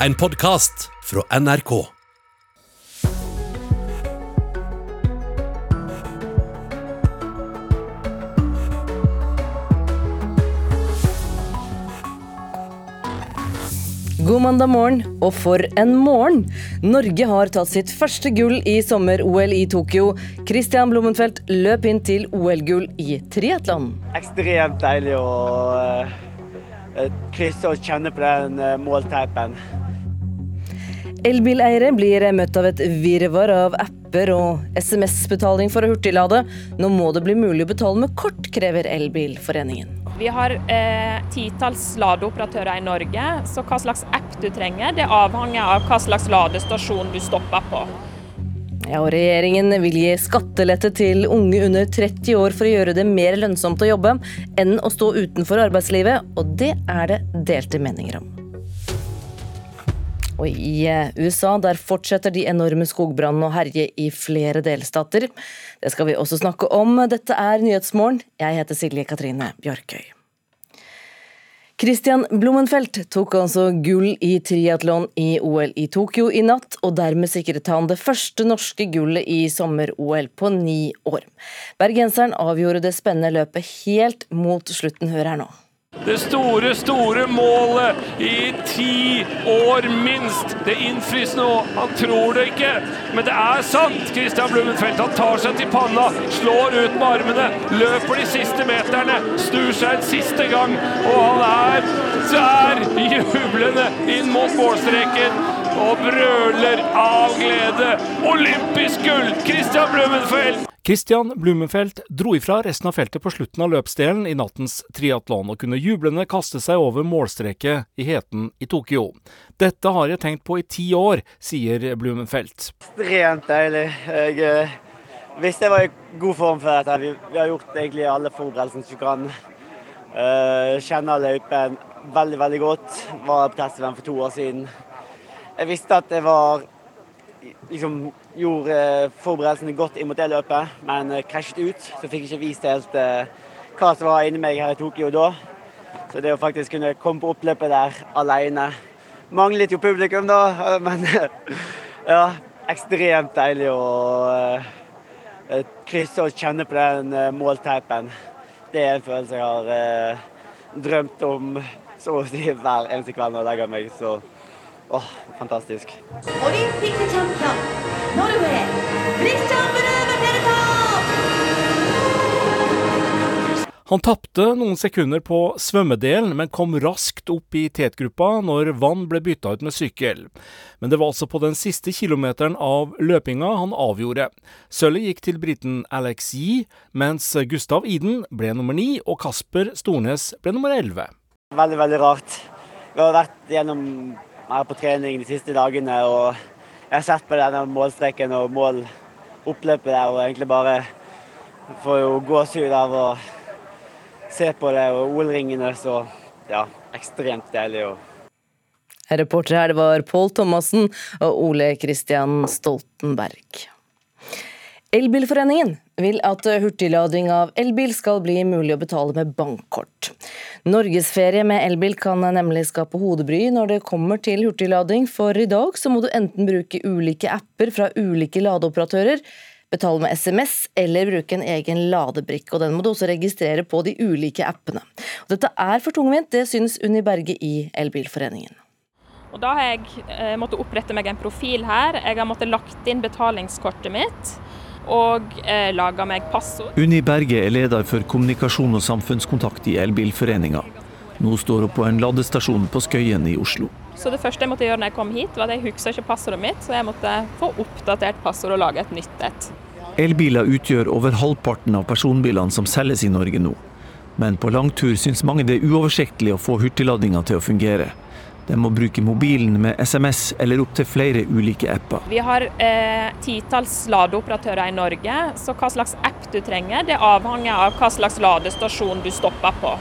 En podkast fra NRK. God mandag morgen, og for en morgen! Norge har tatt sitt første gull i sommer-OL i Tokyo. Christian Blummenfelt løp inn til OL-gull i triatlon. Ekstremt deilig å uh, krysse og kjenne på den uh, målteipen. Elbileiere blir møtt av et virvar av apper og SMS-betaling for å hurtiglade. Nå må det bli mulig å betale med kort, krever Elbilforeningen. Vi har eh, titalls ladeoperatører i Norge, så hva slags app du trenger, det avhenger av hva slags ladestasjon du stopper på. Ja, og Regjeringen vil gi skattelette til unge under 30 år for å gjøre det mer lønnsomt å jobbe enn å stå utenfor arbeidslivet, og det er det delte meninger om. Og I eh, USA der fortsetter de enorme skogbrannene å herje i flere delstater. Det skal vi også snakke om. Dette er Nyhetsmorgen. Jeg heter Silje Katrine Bjørkøy. Christian Blummenfelt tok altså gull i triatlon i OL i Tokyo i natt, og dermed sikret han det første norske gullet i sommer-OL på ni år. Bergenseren avgjorde det spennende løpet helt mot slutten. Hør her nå. Det store, store målet i ti år minst. Det innfris nå. Han tror det ikke, men det er sant. Christian Blummenfelt han tar seg til panna, slår ut med armene, løper de siste meterne, snur seg en siste gang, og han er der, jublende inn mot målstreken og brøler av glede. Olympisk gull! Christian Blummenfelt! Christian Blumenfeldt dro ifra resten av feltet på slutten av løpsdelen i nattens triatlon, og kunne jublende kaste seg over målstreket i heten i Tokyo. Dette har jeg tenkt på i ti år, sier Blumenfeldt. Ekstremt deilig. Jeg uh, visste jeg var i god form for dette. Vi, vi har gjort egentlig alle forberedelsene vi kan. Uh, kjenner løypen veldig, veldig godt. Var på testevent for to år siden. Jeg visste at det var liksom gjorde eh, forberedelsene godt inn mot det løpet, men eh, krasjet ut. Så fikk jeg ikke vist helt uh, hva som var inni meg her i Tokyo da. Så det å faktisk kunne komme på oppløpet der alene Manglet jo publikum, da, men ja. Ekstremt deilig å uh, krysse og kjenne på den uh, målteipen. Det er en følelse jeg har drømt om så å si hver eneste kveld når jeg legger meg. så Åh, fantastisk. Olympikkchampion, Norway, Christian Han tapte noen sekunder på svømmedelen, men kom raskt opp i tetgruppa når vann ble bytta ut med sykkel. Men det var altså på den siste kilometeren av løpinga han avgjorde. Sølvet gikk til briten Alex Yee, mens Gustav Iden ble nummer ni og Kasper Stornes ble nummer elleve. Veldig, veldig rart. Vi har vært gjennom mer på trening de siste dagene. og Jeg har sett på denne målstreken og måloppløpet der og egentlig bare får jo gåsehud av å se på det og OL-ringene. Så ja, ekstremt deilig. Reporter her det var Pål Thomassen og Ole Christian Stoltenberg. Elbilforeningen vil at hurtiglading av elbil skal bli mulig å betale med bankkort. Norgesferie med elbil kan nemlig skape hodebry når det kommer til hurtiglading, for i dag så må du enten bruke ulike apper fra ulike ladeoperatører, betale med SMS eller bruke en egen ladebrikke. og Den må du også registrere på de ulike appene. Og dette er for tungvint, det synes Unni Berge i Elbilforeningen. Og Da har jeg eh, måttet opprette meg en profil her. Jeg har måttet lagt inn betalingskortet mitt og eh, laga meg passord. Unni Berge er leder for kommunikasjon og samfunnskontakt i Elbilforeninga. Nå står hun på en ladestasjon på Skøyen i Oslo. Så Det første jeg måtte gjøre når jeg kom hit, var at jeg huska ikke passordet mitt, så jeg måtte få oppdatert passord og lage et nytt et. Elbiler utgjør over halvparten av personbilene som selges i Norge nå. Men på langtur syns mange det er uoversiktlig å få hurtigladinga til å fungere. Den må bruke mobilen med SMS eller opptil flere ulike apper. Vi har eh, titalls ladeoperatører i Norge, så hva slags app du trenger, det avhenger av hva slags ladestasjon du stopper på.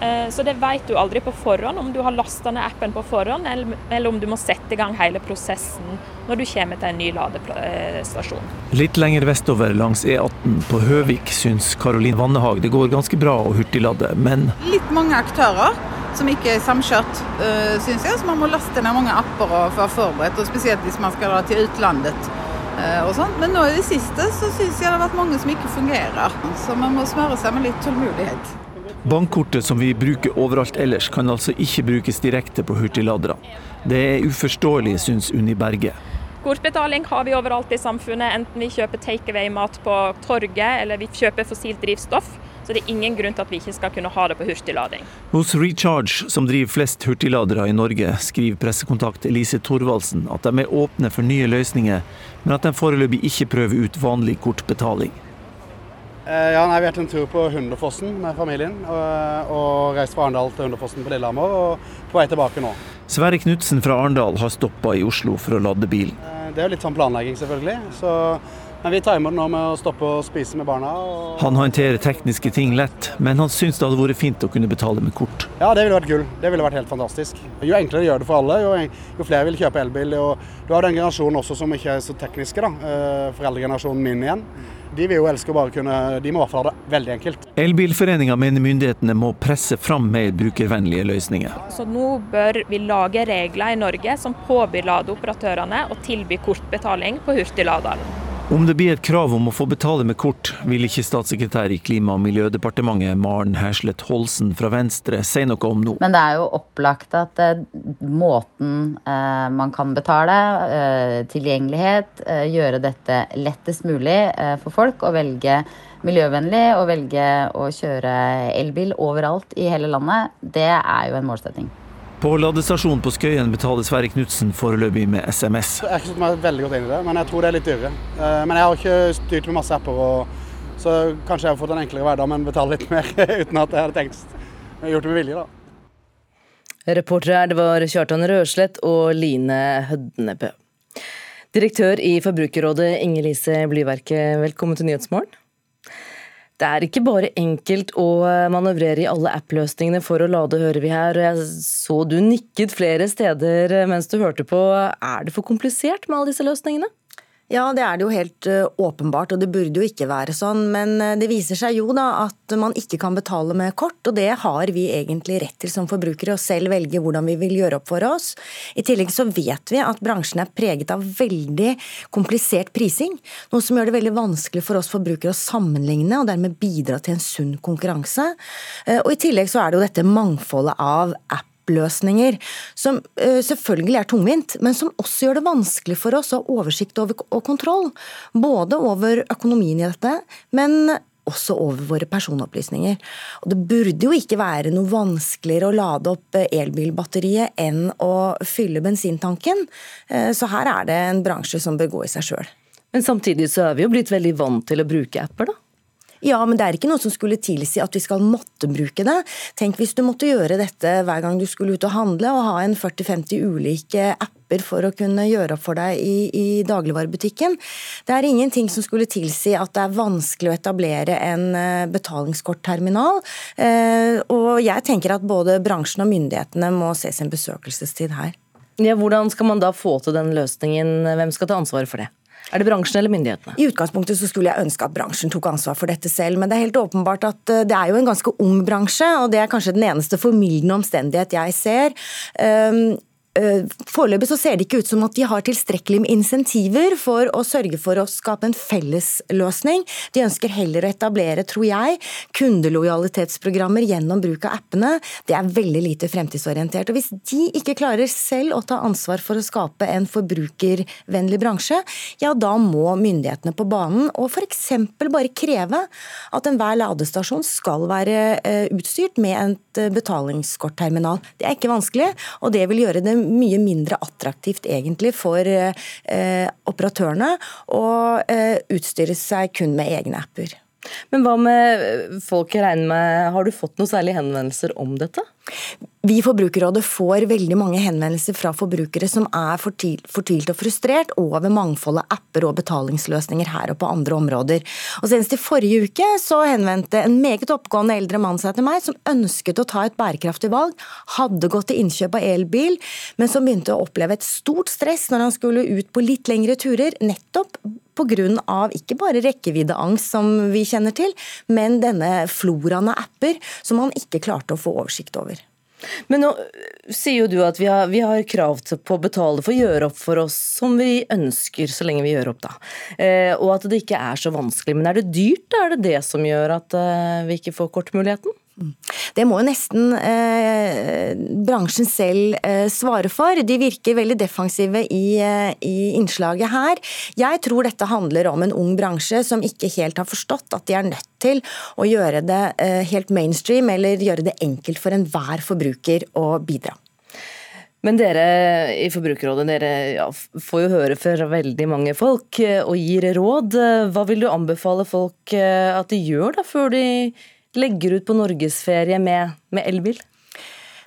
Eh, så det vet du aldri på forhånd, om du har lasta ned appen på forhånd, eller, om du må sette i gang hele prosessen når du kommer til en ny ladestasjon. Litt lenger vestover langs E18 på Høvik syns Karolin Vannehag det går ganske bra å hurtiglade, men Litt mange aktører. som ikke er samkjørt, uh, syns jeg. Så man må laste ned mange apper og være forberedt, og spesielt hvis man skal til utlandet. Uh, og sånt. Men nå i det siste så syns jeg det har vært mange som ikke fungerer. Så man må smøre seg med litt tålmodighet. Bankkortet som vi bruker overalt ellers, kan altså ikke brukes direkte på hurtigladere. Det er uforståelig, syns Unni Berge. Kortbetaling har vi overalt i samfunnet, enten vi kjøper takeaway-mat på torget eller vi kjøper fossilt drivstoff. Så det er ingen grunn til at vi ikke skal kunne ha det på hurtiglading. Hos Recharge, som driver flest hurtigladere i Norge, skriver pressekontakt Elise Thorvaldsen at de er åpne for nye løsninger, men at de foreløpig ikke prøver ut vanlig kortbetaling. Eh, ja, nei, Vi har vært en tur på Hunderfossen med familien, og, og reist fra Arendal til Hunderfossen på Lillehammer, og på vei tilbake nå. Sverre Knutsen fra Arendal har stoppa i Oslo for å lade bilen. Eh, det er jo litt sånn planlegging, selvfølgelig. så men vi timer det nå med å stoppe og spise med barna. Og... Han håndterer tekniske ting lett, men han syns det hadde vært fint å kunne betale med kort. Ja, det ville vært gull. Det ville vært helt fantastisk. Jo enklere gjør det for alle, jo, jo flere vil kjøpe elbil. Og du har den generasjonen også som ikke er så tekniske, da. Eh, foreldregenerasjonen min igjen. De vil jo elske å bare kunne De må i hvert fall ha det veldig enkelt. Elbilforeninga mener myndighetene må presse fram mer brukervennlige løsninger. Så nå bør vi lage regler i Norge som påbyr ladeoperatørene å tilby kortbetaling på hurtigladeren. Om det blir et krav om å få betale med kort, vil ikke statssekretær i Klima- og miljødepartementet Maren Herslet Holsen fra Venstre si noe om nå. Men det er jo opplagt at eh, måten eh, man kan betale, eh, tilgjengelighet, gjøre dette lettest mulig for folk å velge miljøvennlig og velge å kjøre elbil overalt i hele landet, det er jo en målsetting. På ladestasjonen på Skøyen betaler Sverre Knutsen foreløpig med SMS. Jeg har ikke satt meg veldig godt inn i det, men jeg tror det er litt dyrere. Eh, men jeg har ikke styrt med masse apper, og, så kanskje jeg har fått en enklere hverdag, men betaler litt mer uten at jeg hadde tenkt. Gjort det med vilje, da. Reportere her, det var Kjartan Røslett og Line Hødnebø. Direktør i Forbrukerrådet Inger Lise Blyverket, velkommen til Nyhetsmorgen. Det er ikke bare enkelt å manøvrere i alle app-løsningene for å lade, hører vi her. Jeg så du nikket flere steder mens du hørte på. Er det for komplisert med alle disse løsningene? Ja, det er det jo helt uh, åpenbart, og det burde jo ikke være sånn. Men uh, det viser seg jo da at man ikke kan betale med kort, og det har vi egentlig rett til som forbrukere, å selv velge hvordan vi vil gjøre opp for oss. I tillegg så vet vi at bransjen er preget av veldig komplisert prising, noe som gjør det veldig vanskelig for oss forbrukere å sammenligne, og dermed bidra til en sunn konkurranse. Uh, og i tillegg så er det jo dette mangfoldet av app løsninger, som uh, selvfølgelig er tungvint, men som også gjør det vanskelig for oss å ha oversikt over, og kontroll. Både over økonomien i dette, men også over våre personopplysninger. Og Det burde jo ikke være noe vanskeligere å lade opp eh, elbilbatteriet enn å fylle bensintanken. Uh, så her er det en bransje som bør gå i seg sjøl. Men samtidig så er vi jo blitt veldig vant til å bruke apper, da? Ja, men det er ikke noe som skulle tilsi at vi skal måtte bruke det. Tenk hvis du måtte gjøre dette hver gang du skulle ut og handle, og ha en 40-50 ulike apper for å kunne gjøre opp for deg i, i, dagligvarebutikken. Det er ingenting som skulle tilsi at det er vanskelig å etablere en eh, betalingskortterminal. Eh, og jeg tenker at både bransjen og myndighetene må se sin besøkelsestid her. Ja, hvordan skal man da få til den løsningen? Hvem skal ta ansvaret for det? Er det bransjen eller myndighetene? I utgangspunktet så skulle jeg ønske at bransjen tok ansvar for dette selv, men det er helt åpenbart at eh, det er jo en ganske ung bransje, og det er kanskje den eneste formildende omstendighet jeg ser. Um, foreløpig så ser det ikke ut som at de har tilstrekkelig med insentiver for å sørge for å skape en felles løsning. De ønsker heller å etablere, tror jeg, kundelojalitetsprogrammer gjennom bruk av appene. Det er veldig lite fremtidsorientert. Og Hvis de ikke klarer selv å ta ansvar for å skape en forbrukervennlig bransje, ja da må myndighetene på banen og f.eks. bare kreve at enhver ladestasjon skal være eh, utstyrt med et eh, betalingskortterminal. Det er ikke vanskelig, og det vil gjøre det mye mindre attraktivt egentlig for eh, operatørene å eh, utstyre seg kun med egne apper. Men hva med folk jeg regner med, har du fått noen særlige henvendelser om dette? Vi i Forbrukerrådet får veldig mange henvendelser fra forbrukere som er fortvilt og frustrert over mangfoldet av apper og betalingsløsninger her og på andre områder. Og Senest i forrige uke så henvendte en meget oppgående eldre mann seg til meg som ønsket å ta et bærekraftig valg, hadde gått til innkjøp av elbil, men som begynte å oppleve et stort stress når han skulle ut på litt lengre turer, nettopp pga. ikke bare rekkeviddeangst som vi kjenner til, men denne floraen av apper som han ikke klarte å få oversikt over. Men nå sier jo du at vi har, vi har krav på å betale for å gjøre opp for oss som vi ønsker, så lenge vi gjør opp, da. Eh, og at det ikke er så vanskelig. Men er det dyrt? Er det det som gjør at eh, vi ikke får kortmuligheten? Det må jo nesten eh, bransjen selv eh, svare for. De virker veldig defensive i, eh, i, innslaget her. Jeg tror dette handler om en ung bransje som ikke helt har forstått at de er nødt til å gjøre det eh, helt mainstream, eller gjøre det enkelt for enhver forbruker å bidra. Men dere i Forbrukerrådet dere ja, får jo høre fra veldig mange folk eh, og gir råd. Hva vil du anbefale folk eh, at de gjør da, før de legger ut på norgesferie med, med elbil?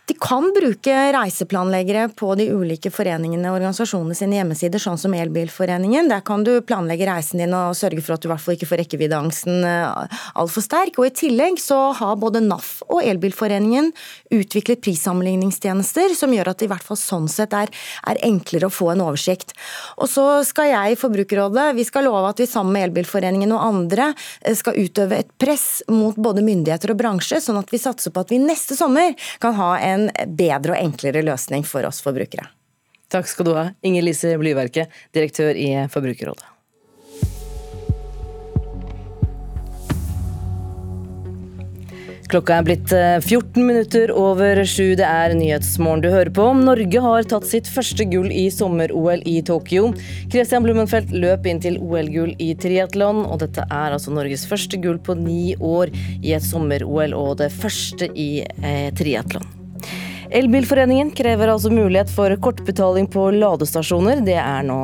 De kan bruke reiseplanleggere på de ulike foreningene og organisasjonene sine hjemmesider, sånn som Elbilforeningen. Der kan du planlegge reisen din og sørge for at du i hvert fall ikke får rekkeviddeangsten eh, altfor sterk. Og I tillegg så har både NAF og Elbilforeningen utviklet prissammenligningstjenester som gjør at det i hvert fall sånn sett er, er enklere å få en oversikt. Og så skal jeg i Forbrukerrådet, vi skal love at vi sammen med Elbilforeningen og andre eh, skal utøve et press mot både myndigheter og bransje, sånn at vi satser på at vi neste sommer kan ha en en bedre og enklere løsning for oss forbrukere. Takk skal du ha, Inger Lise Blyverke, direktør i Forbrukerrådet. Klokka er blitt 14 eh, minutter over sju. Det er Nyhetsmorgen du hører på. Norge har tatt sitt første gull i sommer-OL i Tokyo. Christian Blummenfelt løp inn til OL-gull i triatlon, og dette er altså Norges første gull på ni år i et sommer-OL, og det første i eh, triatlon. Elbilforeningen krever altså mulighet for kortbetaling på ladestasjoner. Det er nå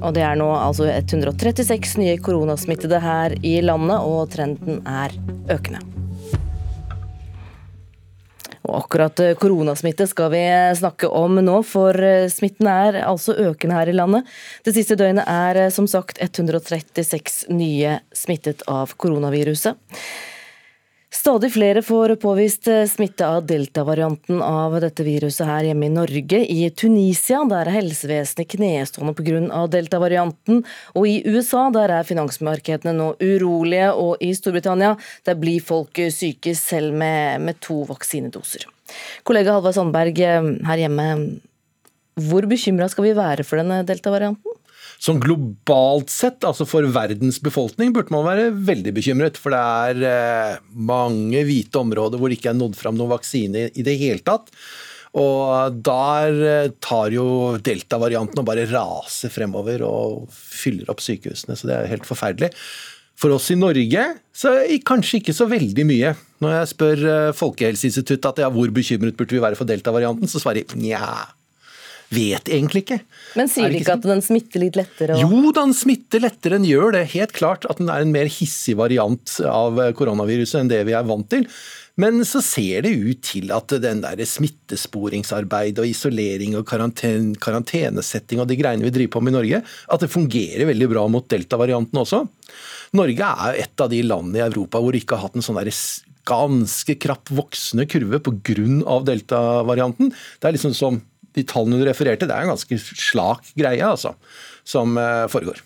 og det er nå altså 136 nye koronasmittede her i landet, og trenden er økende. Og akkurat eh, koronasmitte skal vi snakke om nå, for eh, smitten er altså økende her i landet. Det siste døgnet er eh, som sagt 136 nye smittet av koronaviruset. Stadig flere får påvist eh, smitte av delta-varianten av dette viruset her hjemme i Norge. I Tunisia der er helsevesenet knestående pga. delta-varianten. Og i USA der er finansmarkedene nå urolige. Og i Storbritannia der blir folk syke selv med, med to vaksinedoser. Kollega Halvard Sandberg eh, her hjemme, hvor bekymra skal vi være for denne delta-varianten? Sånn globalt sett, altså for verdens befolkning, burde man være veldig bekymret. For det er eh, mange hvite områder hvor det ikke er nådd fram noen vaksine i det hele tatt. Og der eh, tar jo delta-varianten og bare raser fremover og fyller opp sykehusene. Så det er helt forferdelig. For oss i Norge så kanskje ikke så veldig mye. Når jeg spør eh, Folkehelseinstituttet at ja, hvor bekymret burde vi være for delta-varianten, så svarer de nja vet egentlig ikke. Men sier de ikke, ikke at den smitter litt lettere? Og... Jo, den smitter lettere, den gjør det. Helt klart at den er en mer hissig variant av koronaviruset enn det vi er vant til. Men så ser det ut til at den der smittesporingsarbeid og isolering og karantene, karantenesetting og de greiene vi driver på med i Norge, at det fungerer veldig bra mot delta-varianten også. Norge er et av de landene i Europa hvor vi ikke har hatt en sånn der ganske krapp voksende kurve pga. delta-varianten. Det er liksom som de tallene du refererte, det er en ganske slak greie altså, som eh, foregår.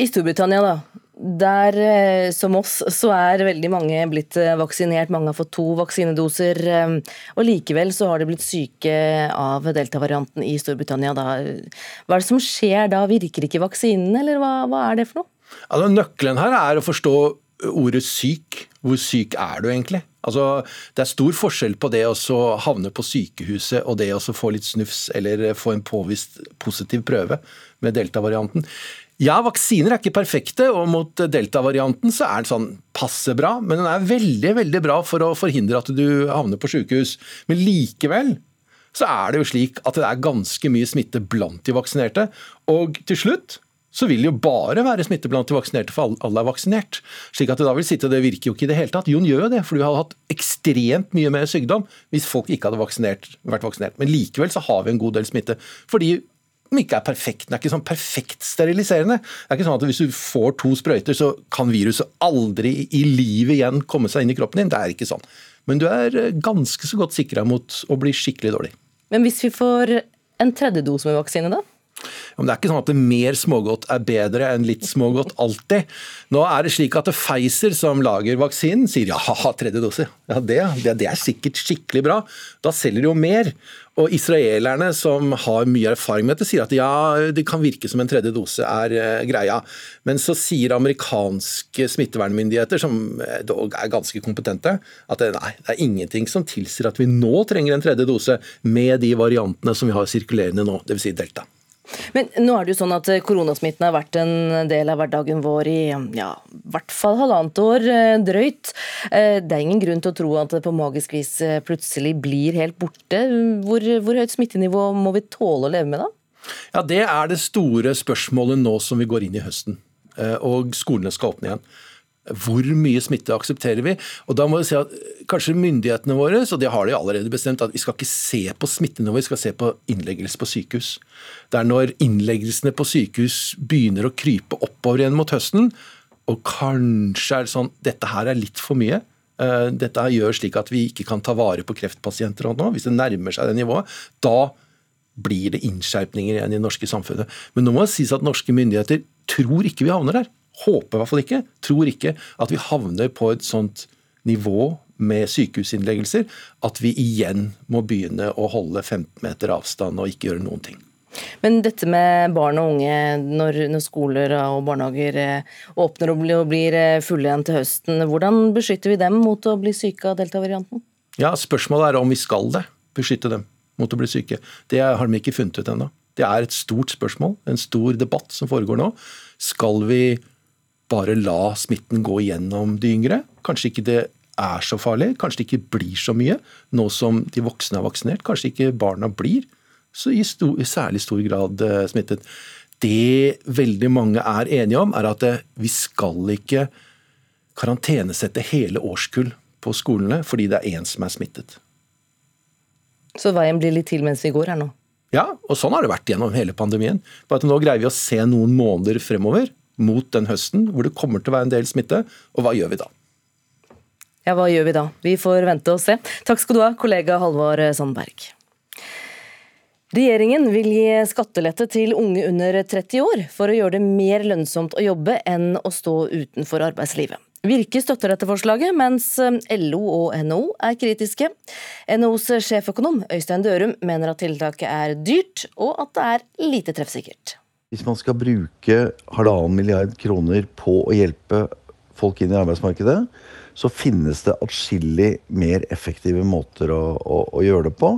I Storbritannia, da. Der, eh, som oss, så er veldig mange blitt eh, vaksinert. Mange har fått to vaksinedoser. Og likevel så har de blitt syke av delta-varianten i Storbritannia. Da. Hva er det som skjer da? Virker ikke vaksinen, eller hva, hva er det for noe? Altså, nøkkelen her er å forstå ordet syk. Hvor syk er du egentlig? Altså, det er stor forskjell på det å havne på sykehuset og det å få litt snufs eller få en påvist positiv prøve med delta-varianten. Ja, vaksiner er ikke perfekte, og mot delta-varianten så er den sånn passe bra. Men den er veldig veldig bra for å forhindre at du havner på sykehus. Men likevel så er det jo slik at det er ganske mye smitte blant de vaksinerte. Og til slutt så vil det jo bare være smitte blant de vaksinerte, for alle er vaksinert. Slik at det da vil sitte, og det virker jo ikke i det hele tatt. Jo, den gjør jo det, for du hadde hatt ekstremt mye mer sykdom hvis folk ikke hadde vaksinert, vært vaksinert. Men likevel så har vi en god del smitte. fordi den ikke er perfekt. Den er ikke sånn perfekt steriliserende. Det er ikke sånn at Hvis du får to sprøyter, så kan viruset aldri i livet igjen komme seg inn i kroppen din. Det er ikke sånn. Men du er eh, ganske så godt sikra mot å bli skikkelig dårlig. Men hvis vi får en tredje dose med vaksine, da? Men det er ikke sånn at det mer smågodt er bedre enn litt smågodt alltid. Nå er det slik at Pfizer, som lager vaksinen, sier ja, tredje dose. Ja, det, det, det er sikkert skikkelig bra. Da selger de jo mer. Og israelerne, som har mye erfaring med dette, sier at ja, det kan virke som en tredje dose er uh, greia. Men så sier amerikanske smittevernmyndigheter, som eh, dog er ganske kompetente, at det, nei, det er ingenting som tilsier at vi nå trenger en tredje dose med de variantene som vi har sirkulerende nå, dvs. Si delta. Men nå er det jo sånn at eh, koronasmitten har vært en del av hverdagen vår i ja, hvert fall halvannet år eh, drøyt. Eh, det er ingen grunn til å tro at det på magisk vis plutselig blir helt borte. Hvor, hvor høyt smittenivå må vi tåle å leve med da? Ja, Det er det store spørsmålet nå som vi går inn i høsten. Og skolene skal åpne igjen. Hvor mye smitte aksepterer vi? Og da må vi si at Kanskje myndighetene våre, og det har de allerede bestemt, at vi skal ikke se på smittenivået, vi skal se på innleggelse på sykehus. Det er når innleggelsene på sykehus begynner å krype oppover igjen mot høsten, og kanskje er det sånn dette her er litt for mye. dette dette gjør slik at vi ikke kan ta vare på kreftpasienter nå. Hvis det nærmer seg det nivået, da blir det innskjerpninger igjen i det norske samfunnet. Men nå må det sies at norske myndigheter tror ikke vi havner der håper i hvert fall ikke, tror ikke at vi havner på et sånt nivå med sykehusinnleggelser at vi igjen må begynne å holde 15 meter avstand og ikke gjøre noen ting. Men dette med barn og unge, når, når skoler og barnehager eh, åpner og blir eh, fulle igjen til høsten, hvordan beskytter vi dem mot å bli syke av delta-varianten? Ja, Spørsmålet er om vi skal det, beskytte dem mot å bli syke. Det har de ikke funnet ut ennå. Det er et stort spørsmål, en stor debatt som foregår nå. Skal vi bare la smitten gå gjennom de yngre. Kanskje ikke det er så farlig, kanskje det ikke blir så mye nå som de voksne er vaksinert. Kanskje ikke barna blir så i, stor, i særlig stor grad uh, smittet. Det veldig mange er enige om, er at uh, vi skal ikke karantenesette hele årskull på skolene fordi det er én som er smittet. Så veien blir litt til mens vi går her nå? Ja, og sånn har det vært gjennom hele pandemien. Bare at nå greier vi å se noen måneder fremover mot den høsten hvor det kommer til å være en del smitte, og hva gjør vi da? Ja, hva gjør vi da? Vi får vente og se. Takk skal du ha, kollega Halvor Sandberg. Regjeringen vil gi skattelette til unge under 30 år for å gjøre det mer lønnsomt å jobbe enn å stå utenfor arbeidslivet. Virke støtter dette forslaget, mens LO og NHO er kritiske. NHOs sjeføkonom Øystein Dørum mener at tiltaket er dyrt, og at det er lite treffsikkert. Hvis man skal bruke halvannen milliard kroner på å hjelpe folk inn i arbeidsmarkedet, så finnes det atskillig mer effektive måter å, å, å, gjøre det på.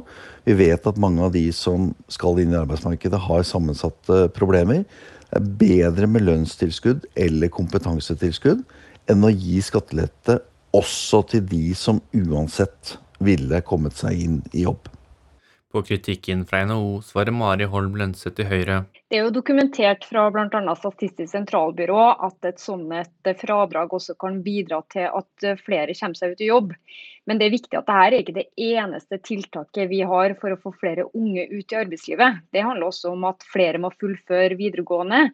Vi vet at mange av de som skal inn i arbeidsmarkedet, har sammensatte problemer. Det er bedre med lønnstilskudd eller kompetansetilskudd enn å gi skattelette også til de som uansett ville kommet seg inn i jobb. På kritikken fra NHO svarer Mari Holm Lønseth i Høyre. Det er jo dokumentert fra bl.a. Statistisk sentralbyrå at et sånt fradrag også kan bidra til at flere kommer seg ut i jobb. Men det er viktig at dette er ikke det eneste tiltaket vi har for å få flere unge ut i arbeidslivet. Det handler også om at flere må fullføre videregående.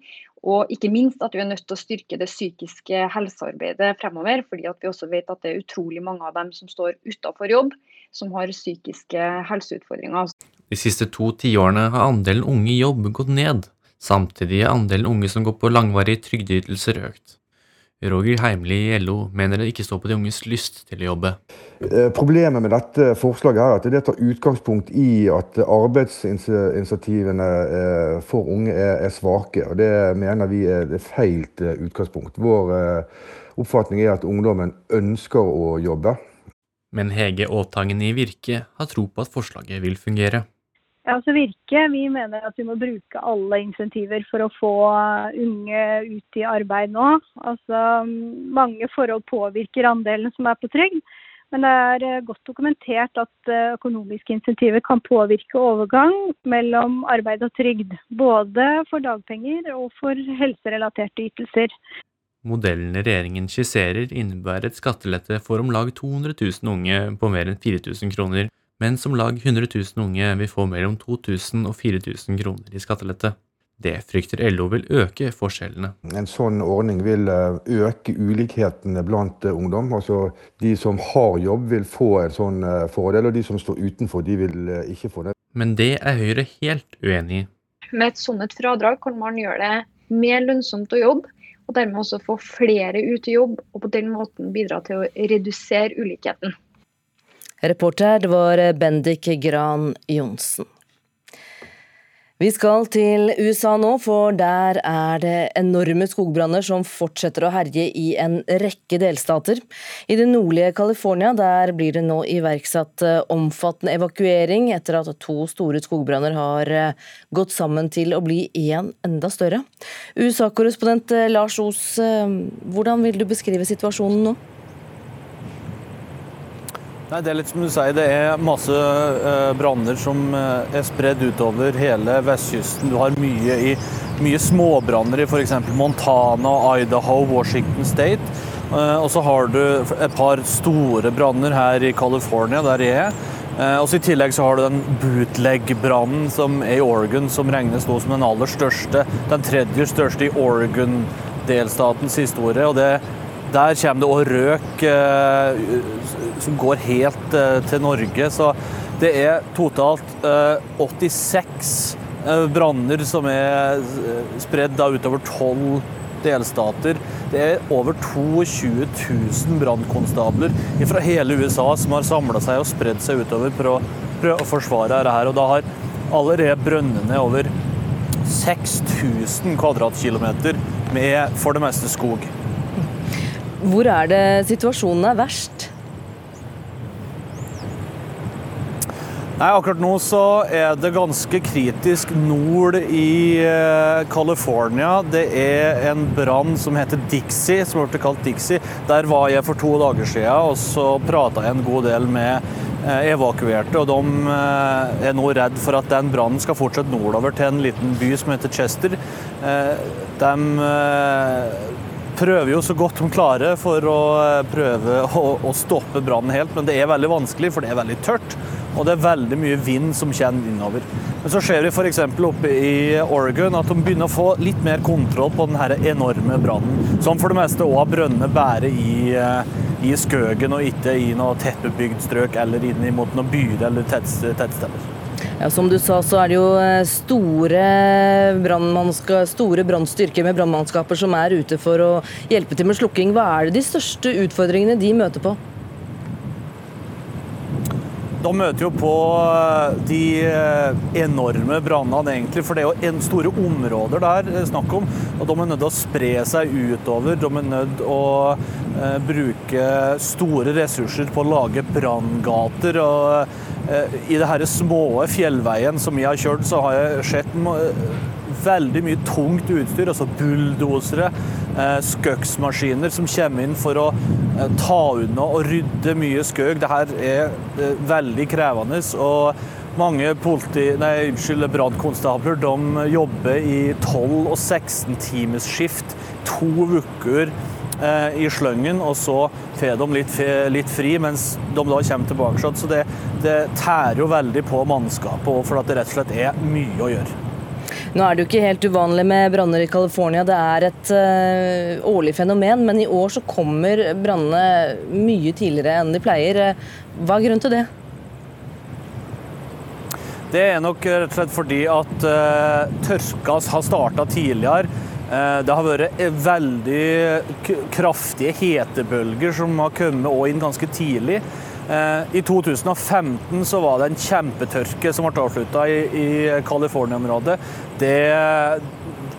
Og ikke minst at vi er nødt til å styrke det psykiske helsearbeidet fremover. fordi vi også vet at det er utrolig mange av dem som står utenfor jobb, som har psykiske helseutfordringer. De siste to tiårene har andelen unge i jobb gått ned. Samtidig er andelen unge som går på langvarige trygdeytelser økt. Roger Heimli i LO mener det ikke står på de unges lyst til å jobbe. Eh, problemet med dette forslaget er at det tar utgangspunkt i at arbeidsinitiativene eh, for unge er svake. og Det mener vi er et feil utgangspunkt. Vår eh, oppfatning er at ungdommen ønsker å jobbe. Men Hege Aatangen i Virke har tro på at forslaget vil fungere. Ja, altså Virke vi mener at vi må bruke alle insentiver for å få unge ut i arbeid nå. Altså, Mange forhold påvirker andelen som er på trygd. Men det er eh, godt dokumentert at eh, økonomiske insentiver kan påvirke overgang mellom arbeid og trygd. Både for dagpenger og for helserelaterte ytelser. Modellen regjeringen skisserer innebærer et skattelette for om lag 200 000 unge på mer enn 4000 kroner, mens om lag 100 000 unge vil få mellom 2000 og 4000 kroner i skattelette. Det frykter LO vil øke forskjellene. En sånn ordning vil eh, øke ulikhetene blant eh, ungdom. Altså, de som har jobb, vil få en sånn eh, fordel, og de som står utenfor, de vil ikke få det. Men det er Høyre helt uenig i. Med et sånt fradrag kan man gjøre det mer lønnsomt å jobbe, og dermed også få flere ut i jobb, og på den måten bidra til å redusere ulikheten. Reporter var Bendik Gran Johnsen. Vi skal til USA nå, for der er det enorme skogbranner som fortsetter å herje i en rekke delstater. I det nordlige California der blir det nå iverksatt eh, omfattende evakuering etter at to store skogbranner har eh, gått sammen til å bli én enda større. USA-korrespondent eh, Lars Os, hvordan vil du beskrive situasjonen nå? Nei, Det er litt som du sier, det er masse eh, branner som eh, er spredd utover hele vestkysten. Du har mye, i, mye småbranner i f.eks. Montana, Idaho, Washington State. Eh, og så har du et par store branner her i California, der jeg er. Eh, og I tillegg så har du den bootleg-brannen som er i Oregon, som regnes nå som den aller største. Den tredje største i Oregon-delstatens historie. og det der kommer det òg røk eh, som går helt eh, til Norge. Så det er totalt 86 eh, branner som er spredd utover tolv delstater. Det er over 22 000 brannkonstabler fra hele USA som har samla seg og spredd seg utover for å prøve å forsvare dette. Og da har allerede brønnene over 6000 kvadratkilometer med for det meste skog. Hvor er det situasjonen er verst? Nei, Akkurat nå så er det ganske kritisk nord i eh, California. Det er en brann som heter Dixie, som ble kalt Dixie. Der var jeg for to dager siden, og så prata en god del med eh, evakuerte. og De eh, er nå redd for at den brannen skal fortsette nordover til en liten by som heter Chester. De prøver jo så godt de klarer for å eh, prøve å, å stoppe brannen helt, men det er veldig vanskelig, for det er veldig tørt. Og det er veldig mye vind som kommer innover. Men så ser vi f.eks. oppe i Oregon at de begynner å få litt mer kontroll på denne enorme brannen. Som for det meste òg har brønner bare i, eh, i skøgen og ikke i noe tettbebygd strøk eller inn mot noen byer eller tettsteder. Ja, Som du sa, så er det jo eh, store, store brannstyrker med brannmannskaper som er ute for å hjelpe til med slukking. Hva er det de største utfordringene de møter på? De møter jo på eh, de eh, enorme brannene, egentlig. For det er jo store områder der er snakk om. Og de er nødt til å spre seg utover. De er nødt til å bruke store ressurser på å lage branngater. og Eh, I det denne små fjellveien som jeg har kjørt, så har jeg sett veldig mye tungt utstyr. Altså bulldosere, eh, skøksmaskiner som kommer inn for å eh, ta unna og rydde mye skøg. Dette er veldig krevende. og mange politi, nei, brannkonstabler jobber i 12- og 16 timers skift to uker Eh, i sløngen, og så får de litt, litt, fri, mens de da kommer tilbake. Så det, det tærer jo veldig på mannskapet, for at det rett og slett er mye å gjøre. Nå er det jo ikke helt uvanlig med branner i California, det er et uh, årlig fenomen. Men i år så kommer brannene mye tidligere enn de pleier. Hva er grunnen til det? Det er nok rett og slett fordi at uh, tørka har starta tidligere. Eh, det har vært veldig kraftige hetebølger som har kommet inn ganske tidlig. Eh, I 2015 så var det en kjempetørke som ble avslutta i California-området.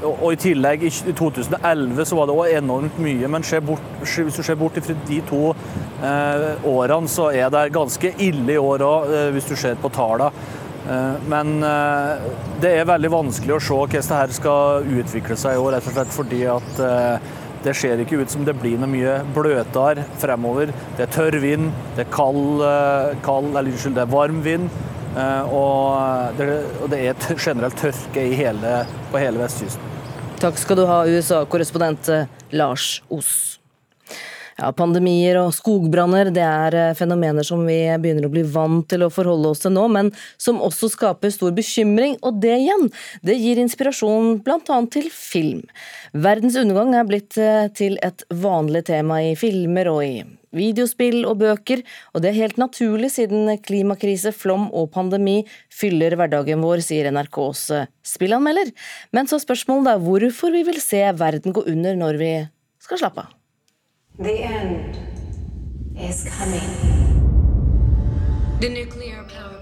Og i tillegg, i 2011 så var det også enormt mye. Men bort, hvis du ser bort fra de to eh, årene, så er det ganske ille i år òg, eh, hvis du ser på tallene. Eh, men eh, det er veldig vanskelig å se hvordan dette skal utvikle seg i år, rett og slett fordi at eh, det ser ikke ut som det blir noe mye bløtere fremover. Det er tørr vind, det er kald, kald eller unnskyld, det er varm vind. Og det, og det er generelt tørke hele, på hele vestkysten. Takk skal du ha, USA-korrespondent Lars Os. Ja, Pandemier og skogbranner det er eh, fenomener som vi begynner å bli vant til å forholde oss til nå, men som også skaper stor bekymring. Og det igjen, det gir inspirasjon bl.a. til film. Verdens undergang er blitt eh, til et vanlig tema i filmer og i videospill og bøker, og det er helt naturlig siden klimakrise, flom og pandemi fyller hverdagen vår, sier NRKs spillanmelder. Men så spørsmålet er hvorfor vi vil se verden gå under når vi skal slappe av. The end is coming. The nuclear power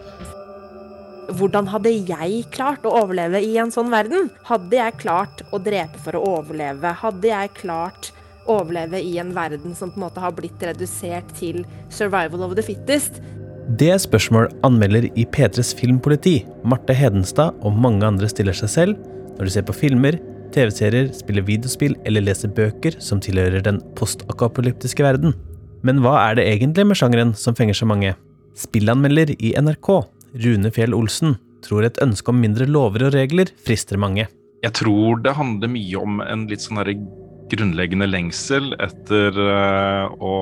hvordan hadde jeg klart å overleve i en sånn verden? Hadde jeg klart å drepe for å overleve? Hadde jeg klart å overleve i en verden som på en måte har blitt redusert til survival of the fittest? Det spørsmål anmelder i P3s Filmpoliti, Marte Hedenstad og mange andre stiller seg selv når de ser på filmer, TV-serier, spiller videospill eller leser bøker som tilhører den postakapolyptiske verden. Men hva er det egentlig med sjangeren som fenger så mange? Spillanmelder i NRK, Rune Fjell Olsen, tror et ønske om mindre lover og regler frister mange. Jeg tror det handler mye om en litt sånn grunnleggende lengsel etter uh, å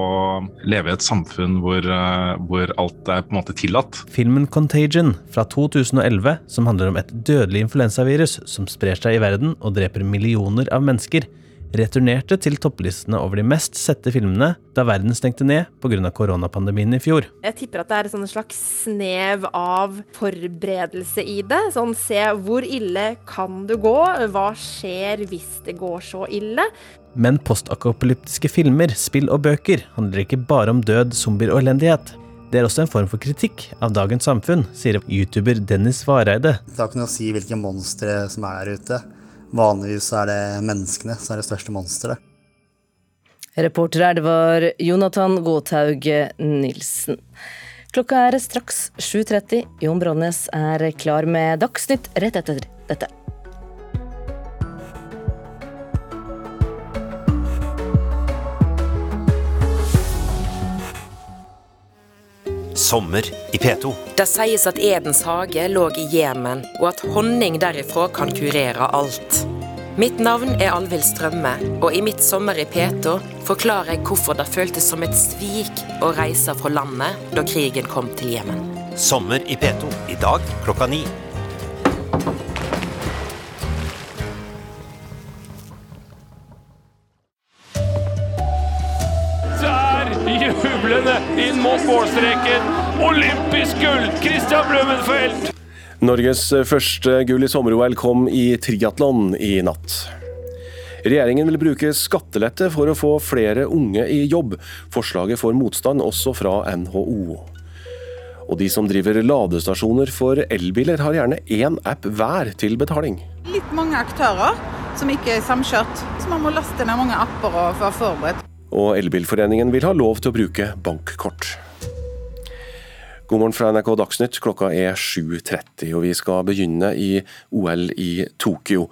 leve i et samfunn hvor, uh, hvor, alt er på en måte tillatt. Filmen 'Contagion' fra 2011, som handler om et dødelig influensavirus som sprer seg i verden og dreper millioner av mennesker, returnerte til topplistene over de mest sette filmene da verden stengte ned pga. koronapandemien i fjor. Jeg tipper at det er et slags snev av forberedelse i det. Sånn se hvor ille kan du gå, hva skjer hvis det går så ille? Men postakopolyptiske filmer, spill og bøker handler ikke bare om død, zombier og elendighet. Det er også en form for kritikk av dagens samfunn, sier youtuber Dennis Vareide. Det har ikke noe å si hvilke monstre som er der ute. Vanligvis er det menneskene som er det største monsteret. Reporter her, det var Jonathan Gåthaug Nilsen. Klokka er straks 7.30. Jon Brånes er klar med Dagsnytt rett etter dette. Sommer i P2. Det sies at Edens hage lå i Jemen, og at honning derifra kan kurere alt. Mitt navn er Alvhild Strømme, og i mitt sommer i P2 forklarer jeg hvorfor det føltes som et svik å reise fra landet da krigen kom til Jemen. Sommer i P2 i dag klokka ni. Christian Norges første gull i sommer-OL kom i triatlon i natt. Regjeringen vil bruke skattelette for å få flere unge i jobb. Forslaget får motstand også fra NHO. Og de som driver ladestasjoner for elbiler, har gjerne én app hver til betaling. Litt mange aktører som ikke er samkjørt, så man må laste ned mange apper og være forberedt. Og Elbilforeningen vil ha lov til å bruke bankkort. God morgen fra NRK Dagsnytt. Klokka er 7.30, og vi skal begynne i OL i Tokyo.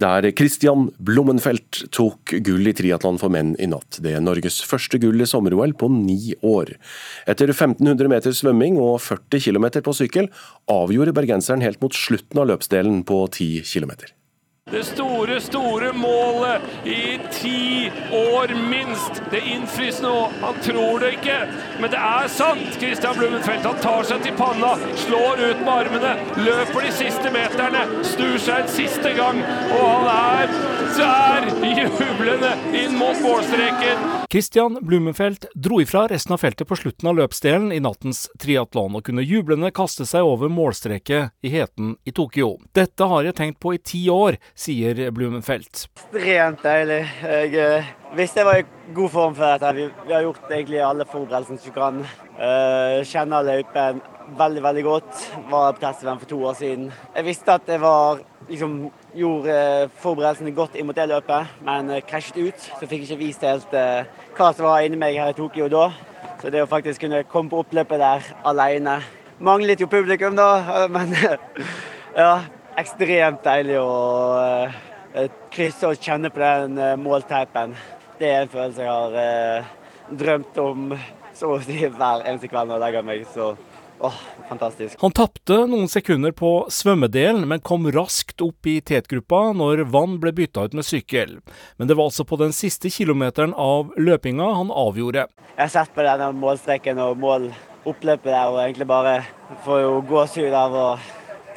Der Christian Blommenfelt tok gull i triatlon for menn i natt. Det er Norges første gull i sommer-OL på ni år. Etter 1500 meter svømming og 40 km på sykkel avgjorde bergenseren helt mot slutten av løpsdelen på 10 km. Det store, store målet i ti år minst. Det innfris nå. Han tror det ikke, men det er sant. Christian Blummenfelt han tar seg til panna, slår ut med armene, løper de siste meterne, snur seg en siste gang, og han er der, jublende inn mot målstreken. Christian Blummenfelt dro ifra resten av feltet på slutten av løpsdelen i nattens triatlon, og kunne jublende kaste seg over målstreket i heten i Tokyo. Dette har jeg tenkt på i ti år, sier Blumenfelt. Rent deilig. Jeg eh, visste jeg var i god form for dette. Vi, vi har gjort egentlig alle forberedelsene vi kan. Uh, kjenner løypen veldig, veldig godt. Var på test-VM for to år siden. Jeg visste at jeg var liksom gjorde eh, forberedelsene godt inn mot det løpet, men eh, krasjet ut. Så fikk jeg ikke vist helt hva som var inni meg her i Tokyo da. Så det å faktisk kunne komme på oppløpet der alene Manglet jo publikum, da, men ja. Ekstremt deilig å uh, krysse og kjenne på den uh, målteipen. Det er en følelse jeg har drømt om så å si hver eneste kveld når jeg legger meg. så Åh, fantastisk. Han tapte noen sekunder på svømmedelen, men kom raskt opp i tetgruppa når vann ble bytta ut med sykkel. Men det var altså på den siste kilometeren av løpinga han avgjorde. Jeg har sett på denne målstreken og måloppløpet der, og egentlig bare får jo gåsehud av å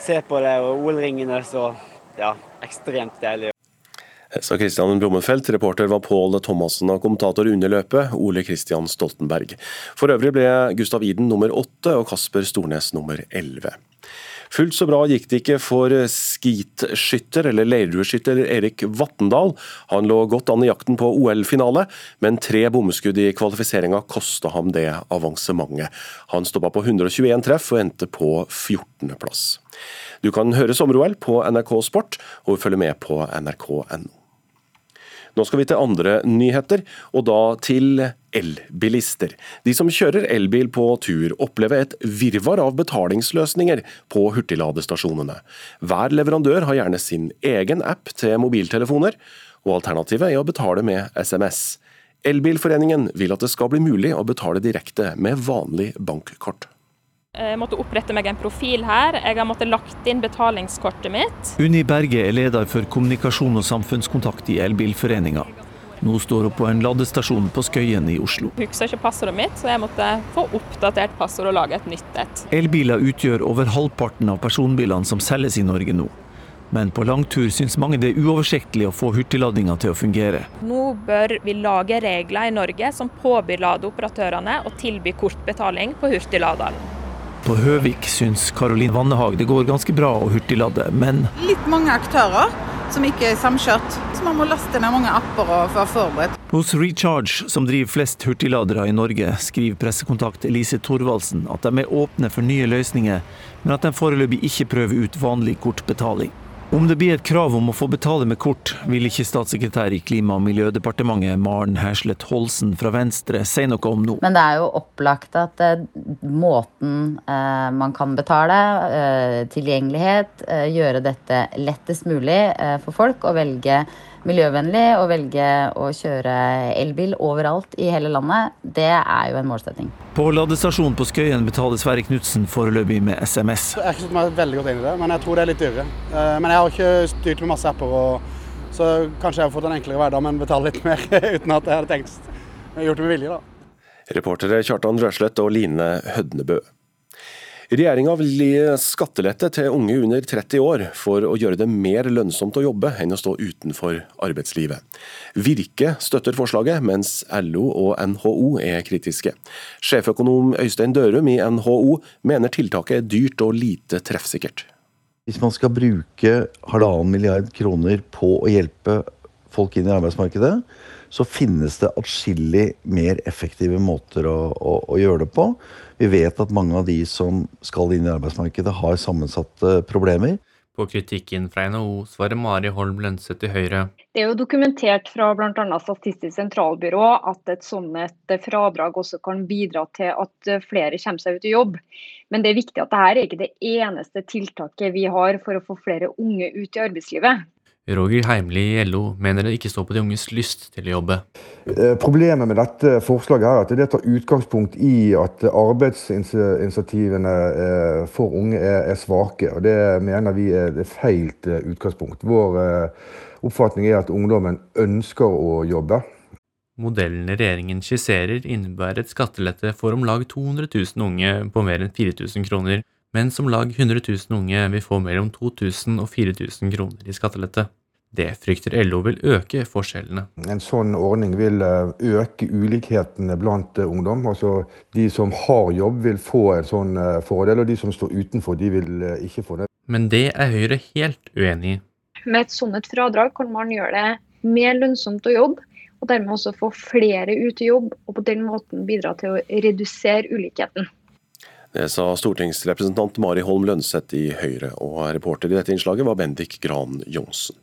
se på det og OL-ringene, så ja, ekstremt deilig. Sa Christian Brummenfelt. Reporter var Pål Thomassen og kommentator under løpet Ole Christian Stoltenberg. For øvrig ble Gustav Iden nummer åtte og Kasper Stornes nummer elleve. Fullt så bra gikk det ikke for skitskytter eller leirdueskytter Erik Vattendal. Han lå godt an i jakten på OL-finale, men tre bommeskudd i kvalifiseringa kosta ham det avansementet. Han stoppa på 121 treff og endte på 14.-plass. Du kan høre sommer-OL på NRK Sport, og følge med på nrk.no. Nå skal vi til andre nyheter, og da til elbilister. De som kjører elbil på tur, opplever et virvar av betalingsløsninger på hurtigladestasjonene. Hver leverandør har gjerne sin egen app til mobiltelefoner, og alternativet er å betale med SMS. Elbilforeningen vil at det skal bli mulig å betale direkte med vanlig bankkort. Jeg måtte opprette meg en profil her. Jeg har måttet lagt inn betalingskortet mitt. Unni Berge er leder for kommunikasjon og samfunnskontakt i Elbilforeninga. Nå står hun på en ladestasjon på Skøyen i Oslo. Jeg husker ikke passordet mitt, så jeg måtte få oppdatert passord og lage et nytt et. Elbiler utgjør over halvparten av personbilene som selges i Norge nå. Men på langtur syns mange det er uoversiktlig å få hurtigladinga til å fungere. Nå bør vi lage regler i Norge som påbyr ladeoperatørene å tilby kortbetaling på hurtigladeren. På Høvik syns Karolin Vannehag det går ganske bra å hurtiglade, men Litt mange aktører som ikke er samkjørt, så man må laste ned mange apper og være forberedt. Hos Recharge, som driver flest hurtigladere i Norge, skriver pressekontakt Elise Thorvaldsen at de er åpne for nye løsninger, men at de foreløpig ikke prøver ut vanlig kortbetaling. Om det blir et krav om å få betale med kort, vil ikke statssekretær i Klima- og miljødepartementet Maren Herslet Holsen fra Venstre si noe om nå. Men det er jo opplagt at eh, måten eh, man kan betale, eh, tilgjengelighet, gjøre dette lettest mulig for folk å velge miljøvennlig og velge å kjøre elbil overalt i hele landet, det er jo en målsetting. På ladestasjonen på Skøyen betaler Sverre Knutsen foreløpig med SMS. Jeg har ikke satt meg veldig godt inn i det, men jeg tror det er litt dyrere. Eh, Men jeg har ikke styrt med masse apper, og, så kanskje jeg har fått en enklere hverdag, men betaler litt mer uten at jeg hadde tenkt. Jeg har gjort det med vilje, da. Reportere Kjartan Røslett og Line Hødnebø. Regjeringa vil gi skattelette til unge under 30 år for å gjøre det mer lønnsomt å jobbe enn å stå utenfor arbeidslivet. Virke støtter forslaget, mens LO og NHO er kritiske. Sjeføkonom Øystein Dørum i NHO mener tiltaket er dyrt og lite treffsikkert. Hvis man skal bruke halvannen milliard kroner på å hjelpe folk inn i arbeidsmarkedet, så finnes det atskillig mer effektive måter å, å, å gjøre det på. Vi vet at mange av de som skal inn i arbeidsmarkedet, har sammensatte problemer. På kritikken fra NHO svarer Mari Holm Lønseth i Høyre. Det er jo dokumentert fra bl.a. Statistisk sentralbyrå at et sånt fradrag også kan bidra til at flere kommer seg ut i jobb. Men det er viktig at dette er ikke det eneste tiltaket vi har for å få flere unge ut i arbeidslivet. Roger Heimli i LO mener det ikke står på de unges lyst til å jobbe. Eh, Problemet med dette forslaget er at det tar utgangspunkt i at arbeidsinsentivene eh, for unge er, svake. og Det mener vi er det feil eh, utgangspunkt. Vår oppfatning er at ungdommen ønsker å jobbe. Modellene regjeringen skisserer innebærer et skattelette for om lag 200 000 unge på mer enn 4000 kroner, mens om lag 100 000 unge vil få mellom 2000 og 4000 kroner i skattelette. Det frykter LO vil øke forskjellene. En sånn ordning vil eh, øke ulikhetene blant eh, ungdom. Altså, de som har jobb, vil få en sånn eh, fordel, og de som står utenfor, de vil ikke få det. Men det er Høyre helt uenig i. Med et sånt fradrag kan man gjøre det mer lønnsomt å jobbe, og dermed også få flere ut i jobb, og på den måten bidra til å redusere ulikheten. Det sa stortingsrepresentant Mari Holm Lønseth i Høyre, og reporter i dette innslaget var Bendik Gran Johnsen.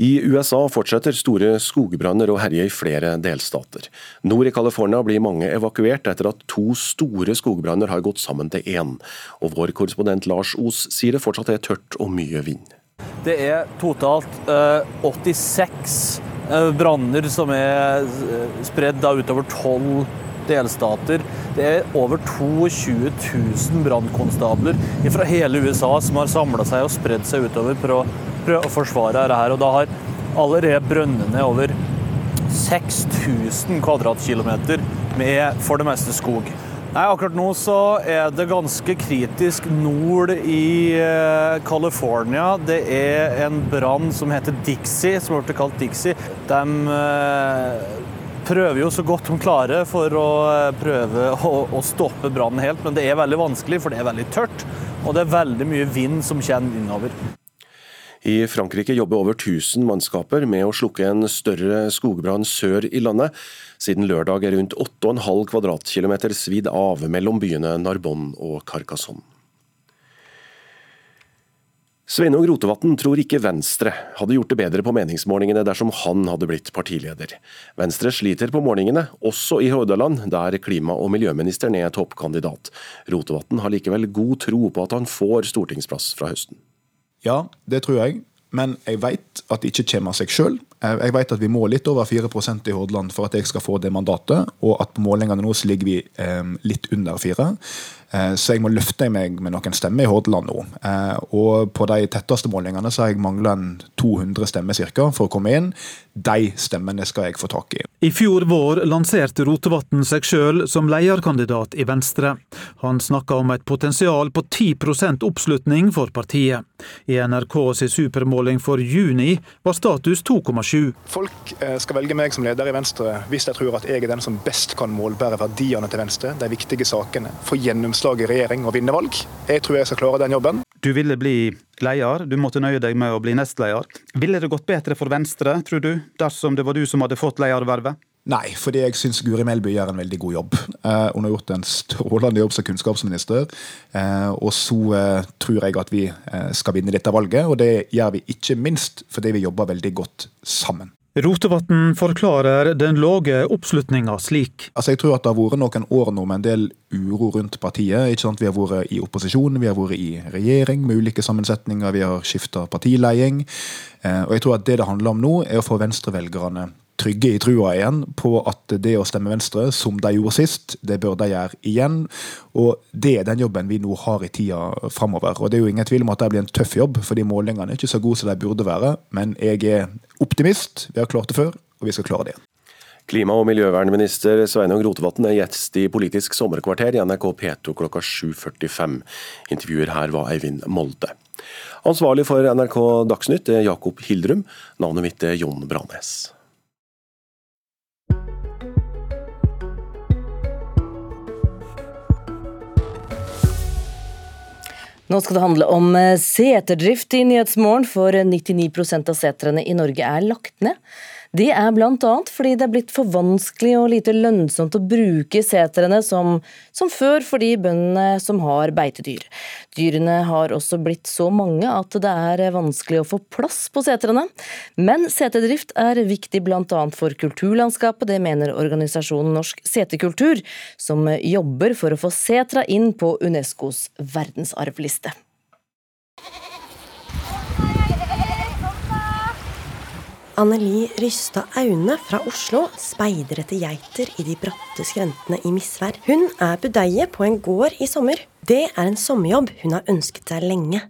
I USA fortsetter store skogbranner å herje i flere delstater. Nord i California blir mange evakuert etter at to store skogbranner har gått sammen til én. Og vår korrespondent Lars Os sier det fortsatt er tørt og mye vind. Det er totalt eh, 86 eh, branner som er eh, spredd utover 12 delstater. Det er over 22 000 brannkonstabler fra hele USA som har samla seg og spredd seg utover for å prøve å forsvare dette. Og da har allerede brønnene over 6000 kvadratkilometer med for det meste skog. Nei, Akkurat nå så er det ganske kritisk nord i eh, California. Det er en brann som heter Dixie, som ble kalt Dixie. De eh, prøver jo så godt de klarer for å eh, prøve å, å stoppe brannen helt, men det er veldig vanskelig, for det er veldig tørt. Og det er veldig mye vind som kommer innover. I Frankrike jobber over 1000 mannskaper med å slukke en større skogbrann sør i landet. Siden lørdag er rundt 8,5 kvadratkilometer svidd av mellom byene Narbonne og Carcassonne. Sveinung Rotevatn tror ikke Venstre hadde gjort det bedre på meningsmålingene dersom han hadde blitt partileder. Venstre sliter på målingene, også i Hordaland, der klima- og miljøministeren er toppkandidat. Rotevatn har likevel god tro på at han får stortingsplass fra høsten. Ja, det tror jeg. Men jeg vet at det ikke kommer av seg sjøl. Jeg vet at vi må litt over 4% i Hordaland for at jeg skal få det mandatet, og at på målingene nå ligger vi eh, litt under 4. Eh, så jeg må løfte meg med noen stemmer i Hordaland nå. Eh, og på de tetteste målingene så har jeg mangla 200 stemmer cirka for å komme inn. De stemmene skal jeg få tak i. I fjor vår lanserte Rotevatn seg sjøl som lederkandidat i Venstre. Han snakka om et potensial på 10% oppslutning for partiet. I NRKs supermåling for juni var status 2,7. Folk eh, skal velge meg som leder i Venstre hvis de tror at jeg er den som best kan målbære verdiene til Venstre, de viktige sakene, få gjennomslag i regjering og vinne valg. Jeg tror jeg skal klare den jobben. Du ville bli leder, du måtte nøye deg med å bli nestleder. Ville det gått bedre for Venstre, tror du, dersom det var du som hadde fått ledervervet? Nei, fordi jeg syns Guri Melby gjør en veldig god jobb. Eh, hun har gjort en strålende jobb som kunnskapsminister. Eh, og så eh, tror jeg at vi eh, skal vinne dette valget, og det gjør vi ikke minst fordi vi jobber veldig godt sammen. Rotevatn forklarer den lave oppslutninga slik. Altså jeg tror at Det har vært noen år nå med en del uro rundt partiet. Ikke sant? Vi har vært i opposisjon, vi har vært i regjering med ulike sammensetninger, vi har skifta partileding. Eh, og jeg tror at Det det handler om nå, er å få venstrevelgerne trygge i trua igjen på at det å stemme Venstre, som de gjorde sist, det bør de gjøre igjen. Og Det er den jobben vi nå har i tida framover. Og det er jo ingen tvil om at det blir en tøff jobb, fordi målingene er ikke så gode som de burde være. Men jeg er optimist. Vi har klart det før, og vi skal klare det. Klima- og miljøvernminister Sveinung Rotevatn er gjest i Politisk sommerkvarter i NRK P2 klokka 7.45. Intervjuer her var Eivind Molde. Ansvarlig for NRK Dagsnytt er Jakob Hildrum. Navnet mitt er Jon Branes. Nå skal det handle om eh, seterdrift i Nyhetsmorgen, for 99% av setrene i Norge er lagt ned. Det er bl.a. fordi det er blitt for vanskelig og lite lønnsomt å bruke setrene som, som før for de bøndene som har beitedyr. Dyrene har også blitt så mange at det er vanskelig å få plass på setrene. Men seterdrift er viktig bl.a. for kulturlandskapet, det mener organisasjonen Norsk seterkultur, som jobber for å få setra inn på Unescos verdensarvliste. Anneli Rystad Aune fra Oslo speider etter geiter i de bratte skrentene i misvær. Hun er budeie på en gård i sommer. Det er en sommerjobb hun har ønsket seg lenge.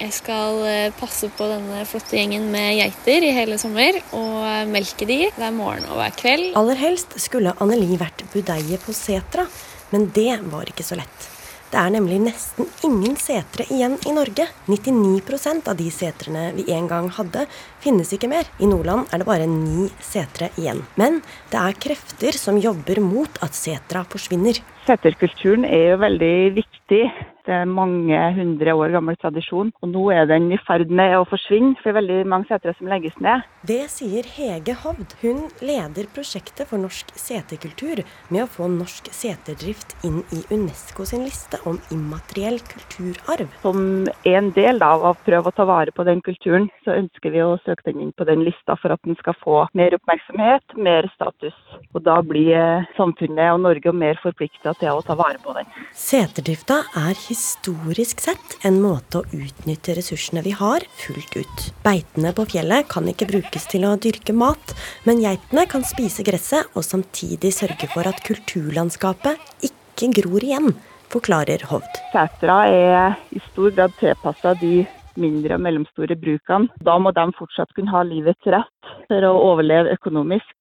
Jeg skal eh, passe på denne flotte gjengen med geiter i hele sommer og melke de hver morgen og hver kveld. Aller helst skulle Anneli vært budeie på setra, men det var ikke så lett. Det er nemlig nesten ingen setre igjen i Norge. 99% av de setrene vi en gang hadde, finnes ikke mer. I Nordland er det bare ni setre igjen. Men det er krefter som jobber mot at setra forsvinner. Seterkulturen er jo veldig viktig. Det er mange hundre år gammel tradisjon. Og nå er den i ferd med å forsvinne, for det er veldig mange setre som legges ned. Det sier Hege Hovd. Hun leder prosjektet for norsk seterkultur med å få norsk seterdrift inn i Unesco sin liste om immateriell kulturarv. Som en del av å prøve å ta vare på den kulturen, så ønsker vi å søke den inn på den lista for at den skal få mer oppmerksomhet, mer status. Og da blir samfunnet og Norge mer forplikta til å ta vare på den. Seterdrifta er historisk sett en måte å utnytte ressursene vi har, fullt ut. Beitene på fjellet kan ikke brukes til å dyrke mat, men geitene kan spise gresset og samtidig sørge for at kulturlandskapet ikke gror igjen, forklarer Hovd. Sætra er i stor grad tilpassa de mindre og mellomstore brukene. Da må de fortsatt kunne ha livets rett for å overleve økonomisk.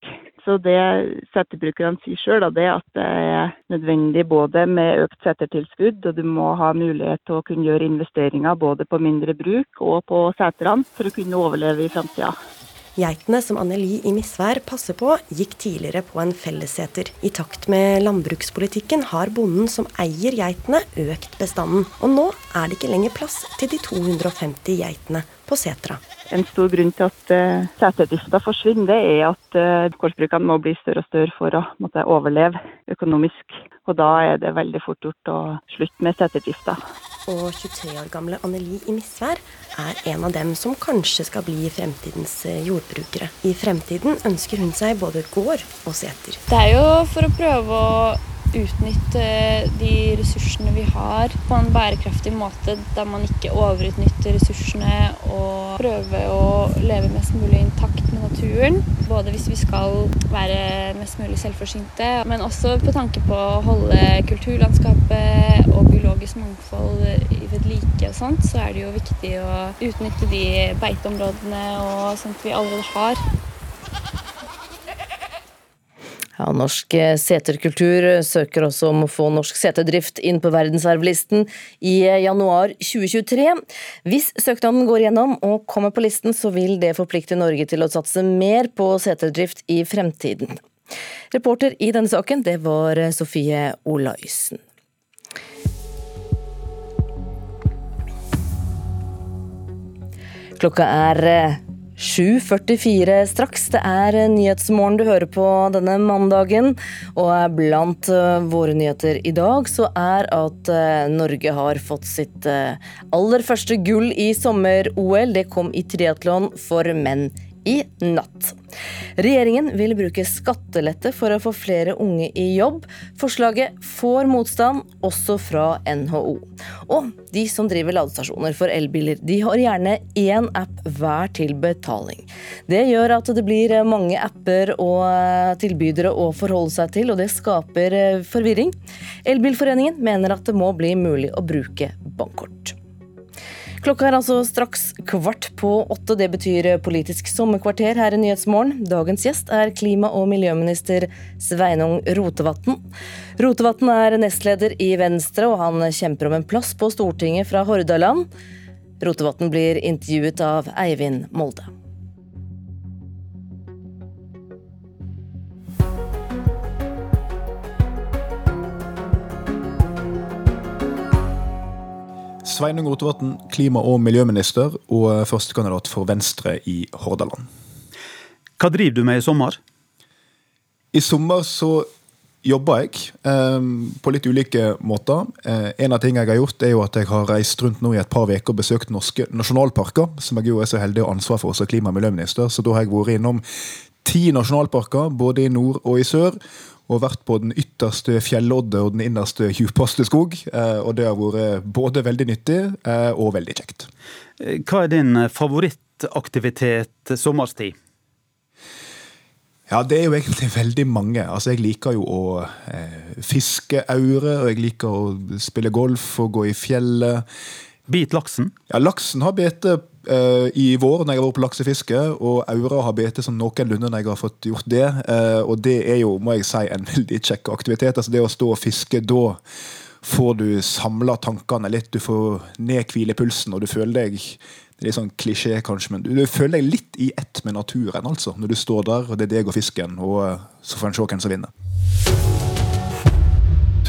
Så det seterbrukerne sier sjøl, er at det er nødvendig både med økt setertilskudd, og du må ha mulighet til å kunne gjøre investeringer både på mindre bruk og på seterne for å kunne overleve i framtida. Geitene som Anneli i Misvær passer på, gikk tidligere på en fellesseter. I takt med landbrukspolitikken har bonden som eier geitene, økt bestanden. Og nå er det ikke lenger plass til de 250 geitene på setra. En stor grunn til at uh, seterdrifta forsvinner, det er at uh, gårdsbrukene må bli større og større for å måtte, overleve økonomisk. Og da er det veldig fort gjort å slutte med seterdrifta. Og 23 år gamle Anneli i Misvær er en av dem som kanskje skal bli fremtidens eh, jordbrukere. I fremtiden ønsker hun seg både gård og seter. Det er jo for å prøve å utnytte de ressursene vi har på en bærekraftig måte, der man ikke overutnytter ressursene og prøve å leve mest mulig intakt med naturen. Både hvis vi skal være mest mulig selvforsynte, men også på tanke på å holde kulturlandskapet og biologisk mangfold ved like og sånt, så er det jo viktig å utnytte de beiteområdene og sånt vi allerede har. Ja, norsk eh, seterkultur søker også om å få norsk seterdrift inn på verdensarvlisten i eh, januar 2023. Hvis søknaden går gjennom og kommer på listen, så vil det forplikte Norge til å satse mer på seterdrift i fremtiden. Reporter i denne saken, det var eh, Sofie Olaisen. Klokka er 7.44 straks. Det er Nyhetsmorgen du hører på denne mandagen. Og blant eh, våre nyheter i dag så er at eh, Norge har fått sitt eh, aller første gull i sommer-OL. Det kom i triatlon for menn i natt. Regjeringen vil bruke skattelette for å få flere unge i jobb. Forslaget får motstand, også fra NHO. Og de som driver ladestasjoner for elbiler, de har gjerne én app hver til betaling. Det gjør at det blir mange apper og tilbydere å forholde seg til, og det skaper forvirring. Elbilforeningen mener at det må bli mulig å bruke bankkort. Klokka er altså straks kvart på åtte. Det betyr Politisk sommerkvarter her i Nyhetsmorgen. Dagens gjest er klima- og miljøminister Sveinung Rotevatn. Rotevatn er nestleder i Venstre, og han kjemper om en plass på Stortinget fra Hordaland. Rotevatn blir intervjuet av Eivind Molde. Sveinung Rotevatn, klima- og miljøminister og førstekandidat for Venstre i Hordaland. Hva driver du med i sommer? I sommer så jobber jeg eh, på litt ulike måter. Eh, en av tingene jeg har gjort, er jo at jeg har reist rundt nå i et par uker og besøkt norske nasjonalparker, som jeg jo er så heldig å ha ansvar for som klima- og miljøminister. Så da har jeg vært innom ti nasjonalparker, både i nord og i sør og vært på den ytterste fjellodde og den innerste djupeste skog. Eh, og det har vært både veldig nyttig eh, og veldig kjekt. Hva er din favorittaktivitet sommerstid? Ja, det er jo egentlig veldig mange. Altså, Jeg liker jo å eh, fiske aure, og jeg liker å spille golf og gå i fjellet. Bit laksen? Ja, Laksen har bitt i vår når jeg har vært på laksefiske, og aura har bitt sånn noenlunde når jeg har fått gjort det. Uh, og det er jo, må jeg si, en veldig kjekk aktivitet. Altså Det å stå og fiske, da får du samla tankene litt. Du får ned hvilepulsen, og du føler deg det er litt sånn klisjé, kanskje, men du, du føler deg litt i ett med naturen. altså, Når du står der, og det er deg og fisken, og uh, så får en se hvem som vinner.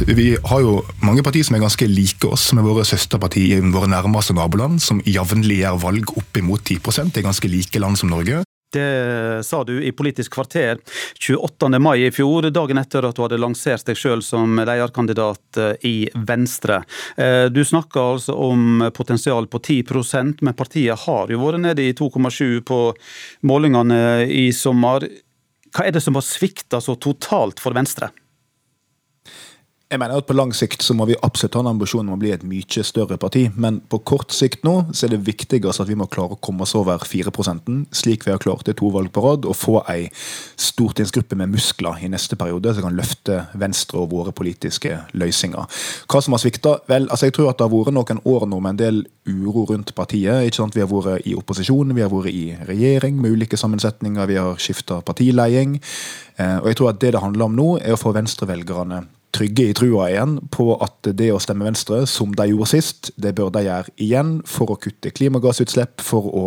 Vi har jo mange partier som er ganske like oss, med våre søsterpartier i våre nærmeste naboland, som jevnlig gjør valg opp imot 10 Det er ganske like land som Norge. Det sa du i Politisk kvarter 28. mai i fjor, dagen etter at du hadde lansert deg sjøl som lederkandidat eh, i Venstre. Eh, du snakka altså om potensial på 10% men partiet har jo vært nede i 2,7 på målingene i sommer. Hva er det som har svikta så totalt for Venstre? Jeg mener at På lang sikt så må vi absolutt ha en ambisjon om å bli et mye større parti. Men på kort sikt nå så er det viktigst at vi må klare å komme oss over 4 slik vi har klart det to valg på rad, og få ei stortingsgruppe med muskler i neste periode som kan løfte Venstre og våre politiske løsninger. Hva som har svikta? Altså jeg tror at det har vært noen år nå med en del uro rundt partiet. ikke sant? Vi har vært i opposisjon, vi har vært i regjering med ulike sammensetninger, vi har skifta partileding. Eh, og jeg tror at det det handler om nå, er å få venstrevelgerne trygge i trua igjen på at det å stemme Venstre, som de gjorde sist, det bør de gjøre igjen for å kutte klimagassutslipp, for å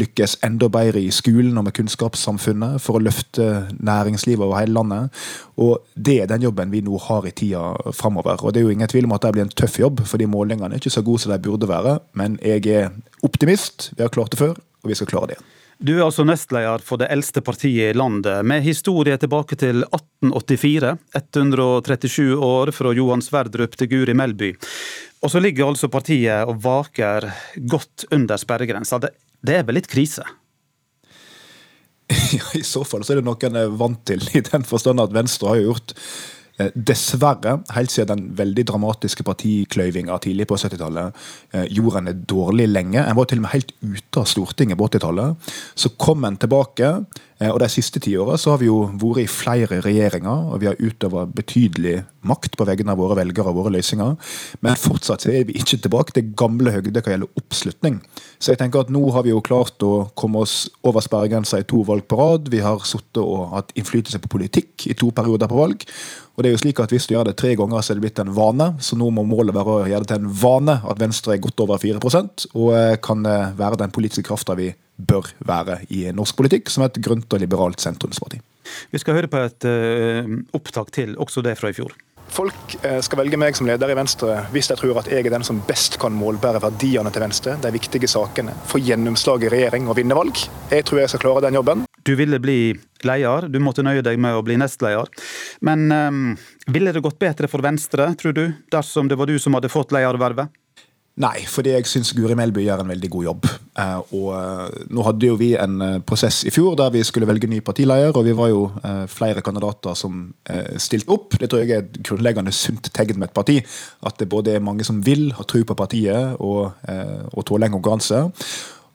lykkes enda bedre i skolen og med kunnskapssamfunnet, for å løfte næringslivet over hele landet. Og Det er den jobben vi nå har i tida framover. Og det er jo ingen tvil om at det blir en tøff jobb, fordi målingene er ikke så gode som de burde være. Men jeg er optimist. Vi har klart det før, og vi skal klare det igjen. Du er altså nestleder for det eldste partiet i landet, med historie tilbake til 1884. 137 år fra Johan Sverdrup til Guri Melby. Og så ligger altså partiet og vaker godt under sperregrensa. Det, det er vel litt krise? Ja, I så fall så er det noe en er vant til, i den forstand at Venstre har gjort dessverre, helt siden den veldig dramatiske partikløyvinga tidlig på 70-tallet, eh, gjorde en det dårlig lenge. En var til og med helt ute av Stortinget på 80-tallet. Så kom en tilbake, eh, og de siste ti åra har vi jo vært i flere regjeringer, og vi har utøva betydelig makt på vegne av våre velgere og våre løsninger. Men fortsatt er vi ikke tilbake til gamle høgder hva gjelder oppslutning. Så jeg tenker at nå har vi jo klart å komme oss over sperregrensa i to valg på rad. Vi har sittet og hatt innflytelse på politikk i to perioder på valg. Og det er jo slik at Hvis du gjør det tre ganger, så er det blitt en vane. Så nå må målet være å gjøre det til en vane at Venstre er godt over 4 og eh, kan eh, være den politiske krafta vi bør være i norsk politikk, som et grønt og liberalt sentrumsparti. Vi skal høre på et uh, opptak til, også det fra i fjor. Folk skal velge meg som leder i Venstre hvis de tror at jeg er den som best kan målbære verdiene til Venstre, de viktige sakene, få gjennomslag i regjering og vinne valg. Jeg tror jeg skal klare den jobben. Du ville bli leder, du måtte nøye deg med å bli nestleder. Men um, ville det gått bedre for Venstre, tror du, dersom det var du som hadde fått ledervervet? Nei, fordi jeg syns Guri Melby gjør en veldig god jobb. Eh, og eh, Nå hadde jo vi en eh, prosess i fjor der vi skulle velge ny partileder, og vi var jo flere kandidater som stilte opp. Det tror jeg er et grunnleggende sunt tegn med et parti. At det både er mange som vil ha tro på partiet og, og tåle en konkurranse.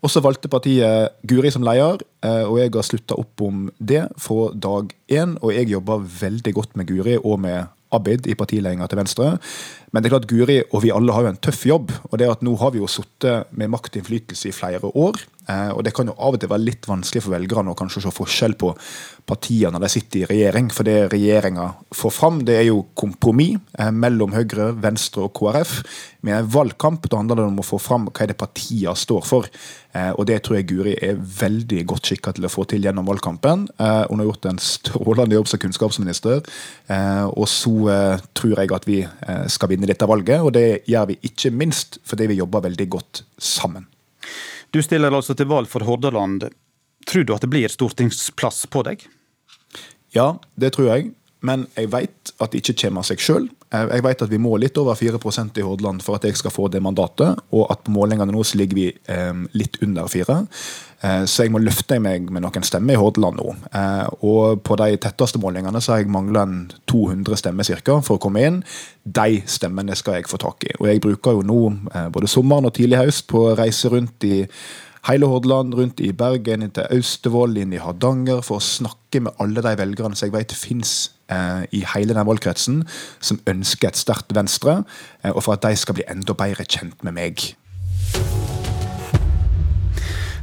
Og så valgte partiet Guri som leder, og jeg har slutta opp om det fra dag én. Og jeg jobber veldig godt med Guri og med Abid i partiledelsen til Venstre. Men det er klart Guri og vi alle har jo en tøff jobb. og det at Nå har vi jo sittet med maktinnflytelse i flere år. Eh, og Det kan jo av og til være litt vanskelig for velgerne å kanskje se forskjell på partiene når de sitter i regjering. For det regjeringa får fram, det er jo kompromiss eh, mellom Høyre, Venstre og KrF. Med en valgkamp da handler det om å få fram hva det partiene står for. Eh, og Det tror jeg Guri er veldig godt skikka til å få til gjennom valgkampen. Hun har gjort en strålende jobb som kunnskapsminister. Og så tror jeg at vi skal vinne dette valget, og det gjør vi ikke minst fordi vi jobber veldig godt sammen. Du stiller altså til valg for Hordaland. Tror du at det blir stortingsplass på deg? Ja, det tror jeg. Men jeg vet at det ikke kommer av seg sjøl. Jeg vet at vi må litt over 4% i Hordaland for at jeg skal få det mandatet, og at på målingene nå så ligger vi eh, litt under 4 eh, Så jeg må løfte meg med noen stemmer i Hordaland nå. Eh, og på de tetteste målingene så har jeg mangla 200 stemmer cirka for å komme inn. De stemmene skal jeg få tak i. Og jeg bruker jo nå eh, både sommeren og tidlig høst på å reise rundt i hele Hordaland, rundt i Bergen, inn til Austevoll, inn i Hardanger, for å snakke med alle de velgerne som jeg vet finnes eh, i hele den valgkretsen, som ønsker et sterkt Venstre, eh, og for at de skal bli enda bedre kjent med meg.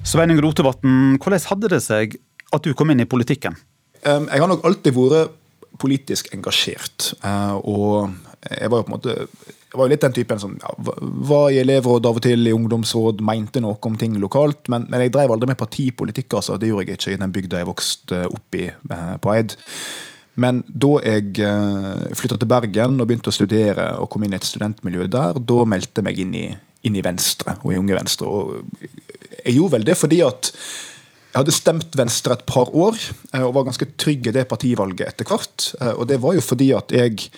Sveining Rotevatn, hvordan hadde det seg at du kom inn i politikken? Jeg har nok alltid vært politisk engasjert. Eh, og jeg var jo på en måte jeg var jo litt den typen som ja, var i elevråd av og til, i ungdomsråd, mente noe om ting lokalt. Men, men jeg drev aldri med partipolitikk. altså, Det gjorde jeg ikke i den bygda jeg vokste opp i eh, på Eid. Men da jeg eh, flytta til Bergen og begynte å studere og kom inn i et studentmiljø der, da meldte jeg meg inn i, inn i Venstre og i Unge Venstre. Og jeg gjorde vel det fordi at jeg hadde stemt Venstre et par år eh, og var ganske trygg i det partivalget etter hvert. Og det var jo fordi at jeg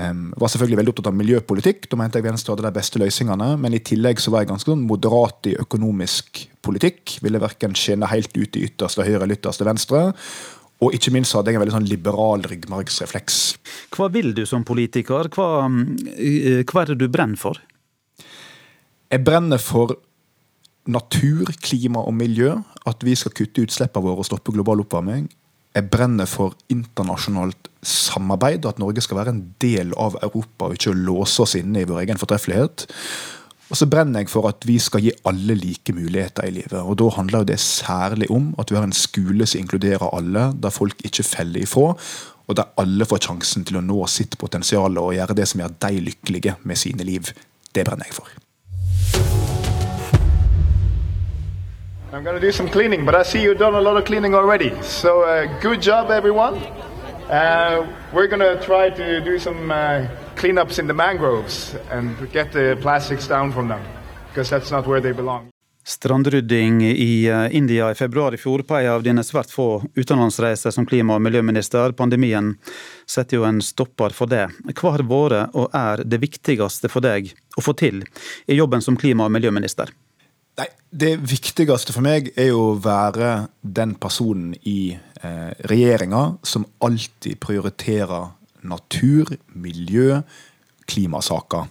var selvfølgelig veldig opptatt av miljøpolitikk. Da mente jeg Venstre hadde de beste løsningene. Men i tillegg så var jeg ganske sånn moderat i økonomisk politikk. Ville verken skinne helt ut i ytterste høyre eller ytterste venstre. Og ikke minst hadde jeg en veldig sånn liberal ryggmargsrefleks. Hva vil du som politiker? Hva, eh, hva er det du brenner for? Jeg brenner for natur, klima og miljø. At vi skal kutte utslippene våre og stoppe global oppvarming. Jeg brenner for internasjonalt samarbeid, at Norge skal være en del av Europa og ikke låse oss inne i vår egen fortreffelighet. Og så brenner jeg for at vi skal gi alle like muligheter i livet. Og da handler det særlig om at vi har en skole som inkluderer alle, der folk ikke feller ifra, og der alle får sjansen til å nå sitt potensial og gjøre det som gjør de lykkelige med sine liv. Det brenner jeg for. I'm going to do some cleaning, but I see you've done a lot of cleaning already. So uh, good job, everyone. Uh, we're going to try to do some uh, cleanups in the mangroves and get the plastics down from them, because that's not where they belong. Strandrydding i uh, India i februar i fjor på en av dine svært få utenlandsreiser som klima- og miljøminister. Pandemien setter jo en stopper for det. Hva har vært og er det viktigste for deg å få til i jobben som klima- og miljøminister? Nei, Det viktigste for meg er jo å være den personen i eh, regjeringa som alltid prioriterer natur, miljø, klimasaker.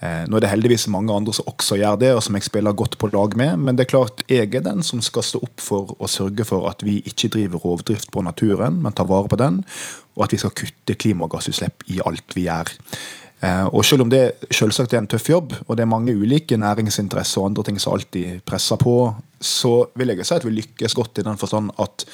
Eh, nå er det heldigvis mange andre som også gjør det, og som jeg spiller godt på lag med, men det er klart jeg er den som skal stå opp for å sørge for at vi ikke driver rovdrift på naturen, men tar vare på den, og at vi skal kutte klimagassutslipp i alt vi gjør. Eh, og selv om det selvsagt er en tøff jobb, og det er mange ulike næringsinteresser og andre ting som alltid presser på, så vil jeg si at vi lykkes godt i den forstand at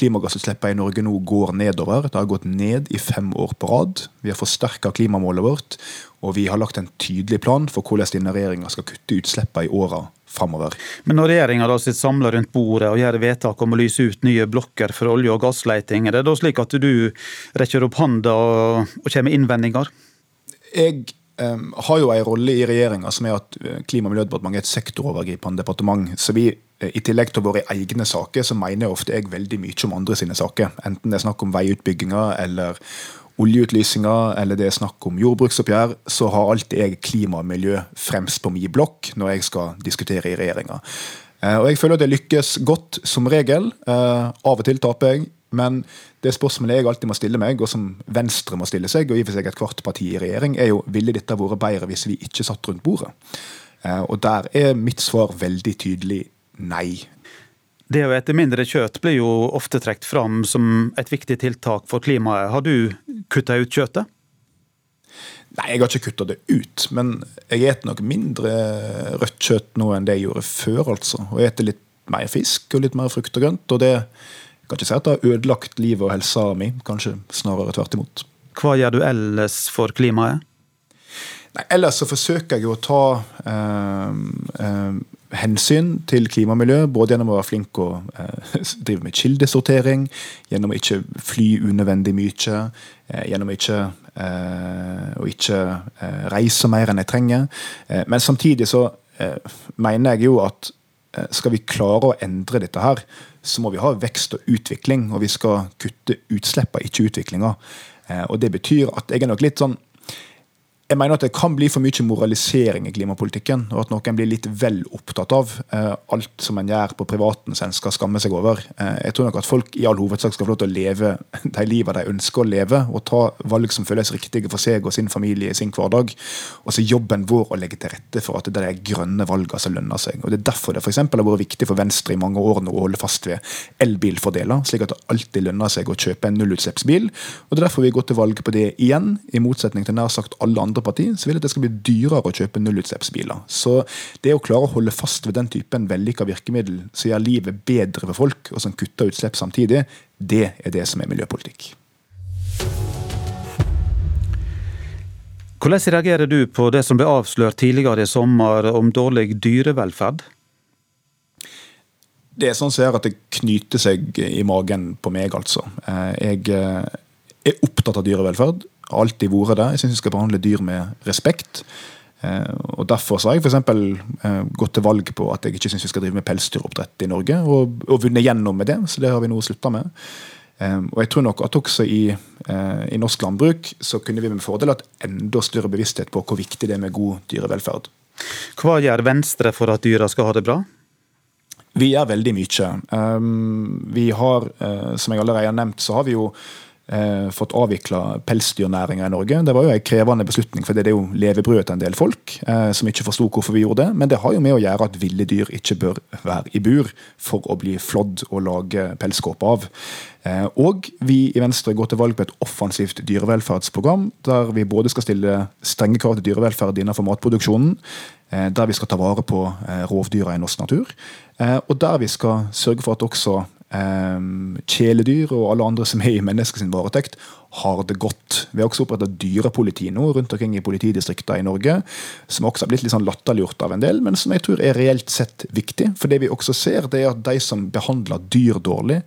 klimagassutslippene i Norge nå går nedover. Det har gått ned i fem år på rad. Vi har forsterka klimamålet vårt, og vi har lagt en tydelig plan for hvordan denne regjeringa skal kutte utslippene i åra framover. Men når regjeringa sitter samla rundt bordet og gjør vedtak om å lyse ut nye blokker for olje- og gassleiting, er det da slik at du rekker opp handa og, og kommer med innvendinger? Jeg um, har jo en rolle i regjeringa som er at Klima- og miljødepartementet er et sektorovergripende departement. Så vi, i tillegg til våre egne saker, så mener jeg ofte jeg veldig mye om andre sine saker. Enten det er snakk om veiutbygginger eller oljeutlysninger, eller det er snakk om jordbruksoppgjør, så har alltid jeg klima og miljø fremst på min blokk når jeg skal diskutere i regjeringa. Og jeg føler at jeg lykkes godt som regel. Av og til taper jeg. Men det spørsmålet jeg alltid må stille meg, og som Venstre må stille seg, og i og for seg ethvert parti i regjering, er jo ville dette vært bedre hvis vi ikke satt rundt bordet? Og der er mitt svar veldig tydelig nei. Det å ete mindre kjøtt blir jo ofte trukket fram som et viktig tiltak for klimaet. Har du kutta ut kjøttet? Nei, jeg har ikke kutta det ut. Men jeg spiser nok mindre rødt kjøtt nå enn det jeg gjorde før, altså. Og jeg spiser litt mer fisk og litt mer frukt og grønt. og det kan ikke si at det har ødelagt livet og helsa mi, kanskje snarere tvert imot. Hva gjør du ellers for klimaet? Nei, ellers så forsøker jeg å ta eh, eh, hensyn til klima og miljø, både gjennom å være flink og eh, drive med kildesortering, gjennom å ikke fly unødvendig mye, gjennom ikke, å ikke reise mer enn jeg trenger. men samtidig så mener jeg jo at skal vi klare å endre dette her, så må vi ha vekst og utvikling, og vi skal kutte utslippene, ikke utviklinga. Og det betyr at jeg er nok litt sånn jeg mener at det kan bli for mye moralisering i klimapolitikken, og at noen blir litt vel opptatt av eh, alt som en gjør på privaten som en skal skamme seg over. Eh, jeg tror nok at folk i all hovedsak skal få lov til å leve de livene de ønsker å leve, og ta valg som føles riktige for seg og sin familie i sin hverdag. Og så jobben vår å legge til rette for at det er de grønne valgene som lønner seg. Og Det er derfor det for har vært viktig for Venstre i mange år nå å holde fast ved elbilfordeler, slik at det alltid lønner seg å kjøpe en nullutslippsbil. Og Det er derfor vi går til valg på det igjen, i motsetning til nær sagt alle andre parti, så vil at det skal bli dyrere å kjøpe nullutslippsbiler. Så det å klare å holde fast ved den typen vellykka virkemiddel som gjør livet bedre for folk, og som kutter utslipp samtidig, det er det som er miljøpolitikk. Hvordan reagerer du på det som ble avslørt tidligere i sommer om dårlig dyrevelferd? Det er sånn som gjør at det knyter seg i magen på meg, altså. Jeg er opptatt av dyrevelferd har alltid vært det. Jeg syns vi skal behandle dyr med respekt. Eh, og Derfor har jeg for eh, gått til valg på at jeg ikke syns vi skal drive med pelsdyroppdrett i Norge, og, og vunnet gjennom med det. Så det har vi nå slutta med. Eh, og jeg tror nok at også i, i, norsk landbruk så kunne vi med fordel hatt enda større bevissthet på hvor viktig det er med god dyrevelferd. Hva gjør Venstre for at dyra skal ha det bra? Vi gjør veldig mye. Vi har, som jeg allerede har nevnt, så har vi jo fått avvikla pelsdyrnæringa i Norge. Det var jo en krevende beslutning, for det er jo levebrødet til en del folk eh, som ikke forsto hvorfor vi gjorde det. Men det har jo med å gjøre at ville dyr ikke bør være i bur for å bli flådd og lage pelskåpe av. Eh, og vi i Venstre går til valg på et offensivt dyrevelferdsprogram, der vi både skal stille strenge krav til dyrevelferd innenfor matproduksjonen, eh, der vi skal ta vare på eh, rovdyra i norsk natur, og der vi skal sørge for at også kjæledyr og alle andre som er i menneskets varetekt, har det godt. Vi har også opprettet dyrepoliti nå rundt omkring i politidistrikter i Norge, som også har blitt litt sånn latterliggjort av en del, men som jeg tror er reelt sett viktig. For det vi også ser, det er at de som behandler dyr dårlig,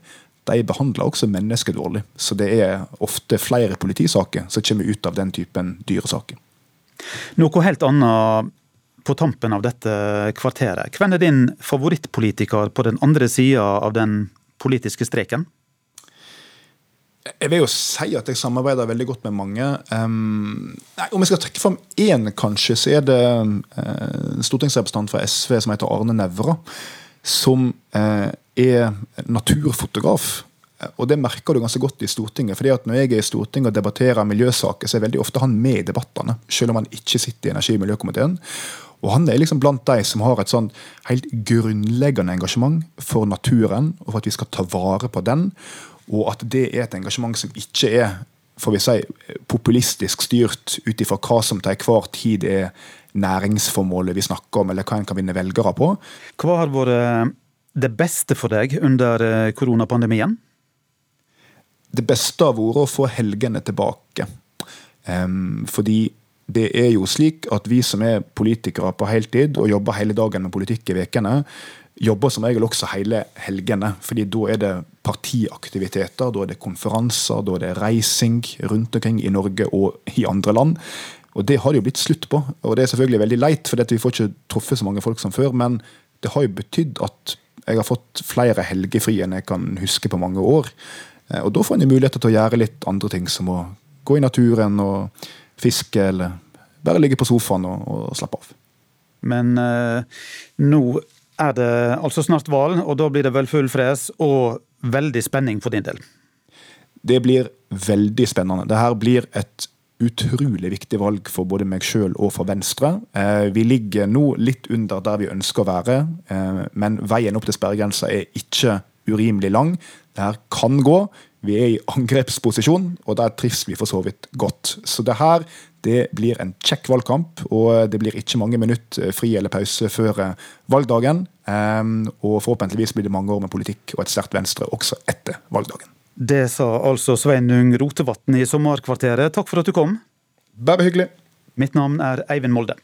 de behandler også mennesker dårlig. Så det er ofte flere politisaker som kommer ut av den typen dyresaker. Noe helt annet på tampen av dette kvarteret. Hvem er din favorittpolitiker på den andre sida av den politiske streken? Jeg vil jo si at jeg samarbeider veldig godt med mange. Um, nei, om jeg skal trekke fram én, kanskje, så er det uh, en stortingsrepresentant fra SV som heter Arne Nævra. Som uh, er naturfotograf. Og det merker du ganske godt i Stortinget. fordi at Når jeg er i Stortinget og debatterer miljøsaker, så er veldig ofte han med i debattene. Selv om han ikke sitter i energi- og miljøkomiteen. Og han er liksom blant de som har et sånn helt grunnleggende engasjement for naturen, og for at vi skal ta vare på den. Og at det er et engasjement som ikke er får vi si, populistisk styrt ut ifra hva som til enhver tid er næringsformålet vi snakker om, eller hva en kan vinne velgere på. Hva har vært det beste for deg under eh, koronapandemien? Det beste har vært å få helgene tilbake. Um, fordi det er jo slik at vi som er politikere på heltid og jobber hele dagen med politikk i vekene, jobber som regel også hele helgene. fordi da er det partiaktiviteter, da er det konferanser, da er det reising rundt omkring i Norge og i andre land. Og det har det jo blitt slutt på. Og det er selvfølgelig veldig leit, for vi får ikke truffet så mange folk som før. Men det har jo betydd at jeg har fått flere helgefri enn jeg kan huske på mange år. Eh, og da får en mulighet til å gjøre litt andre ting, som å gå i naturen og fiske, eller bare ligge på sofaen og, og slappe av. Men eh, nå er det altså snart valg, og da blir det vel full fres og veldig spenning for din del? Det blir veldig spennende. Dette blir et utrolig viktig valg for både meg sjøl og for Venstre. Eh, vi ligger nå litt under der vi ønsker å være, eh, men veien opp til sperregrensa er ikke urimelig lang. Det her kan gå. Vi er i angrepsposisjon, og der trives vi for så vidt godt. Så det her det blir en kjekk valgkamp, og det blir ikke mange minutter fri eller pause før eh, valgdagen. Ehm, og forhåpentligvis blir det mange år med politikk og et sterkt Venstre også etter valgdagen. Det sa altså Sveinung Rotevatn i Sommerkvarteret. Takk for at du kom. Bare hyggelig. Mitt navn er Eivind Molde.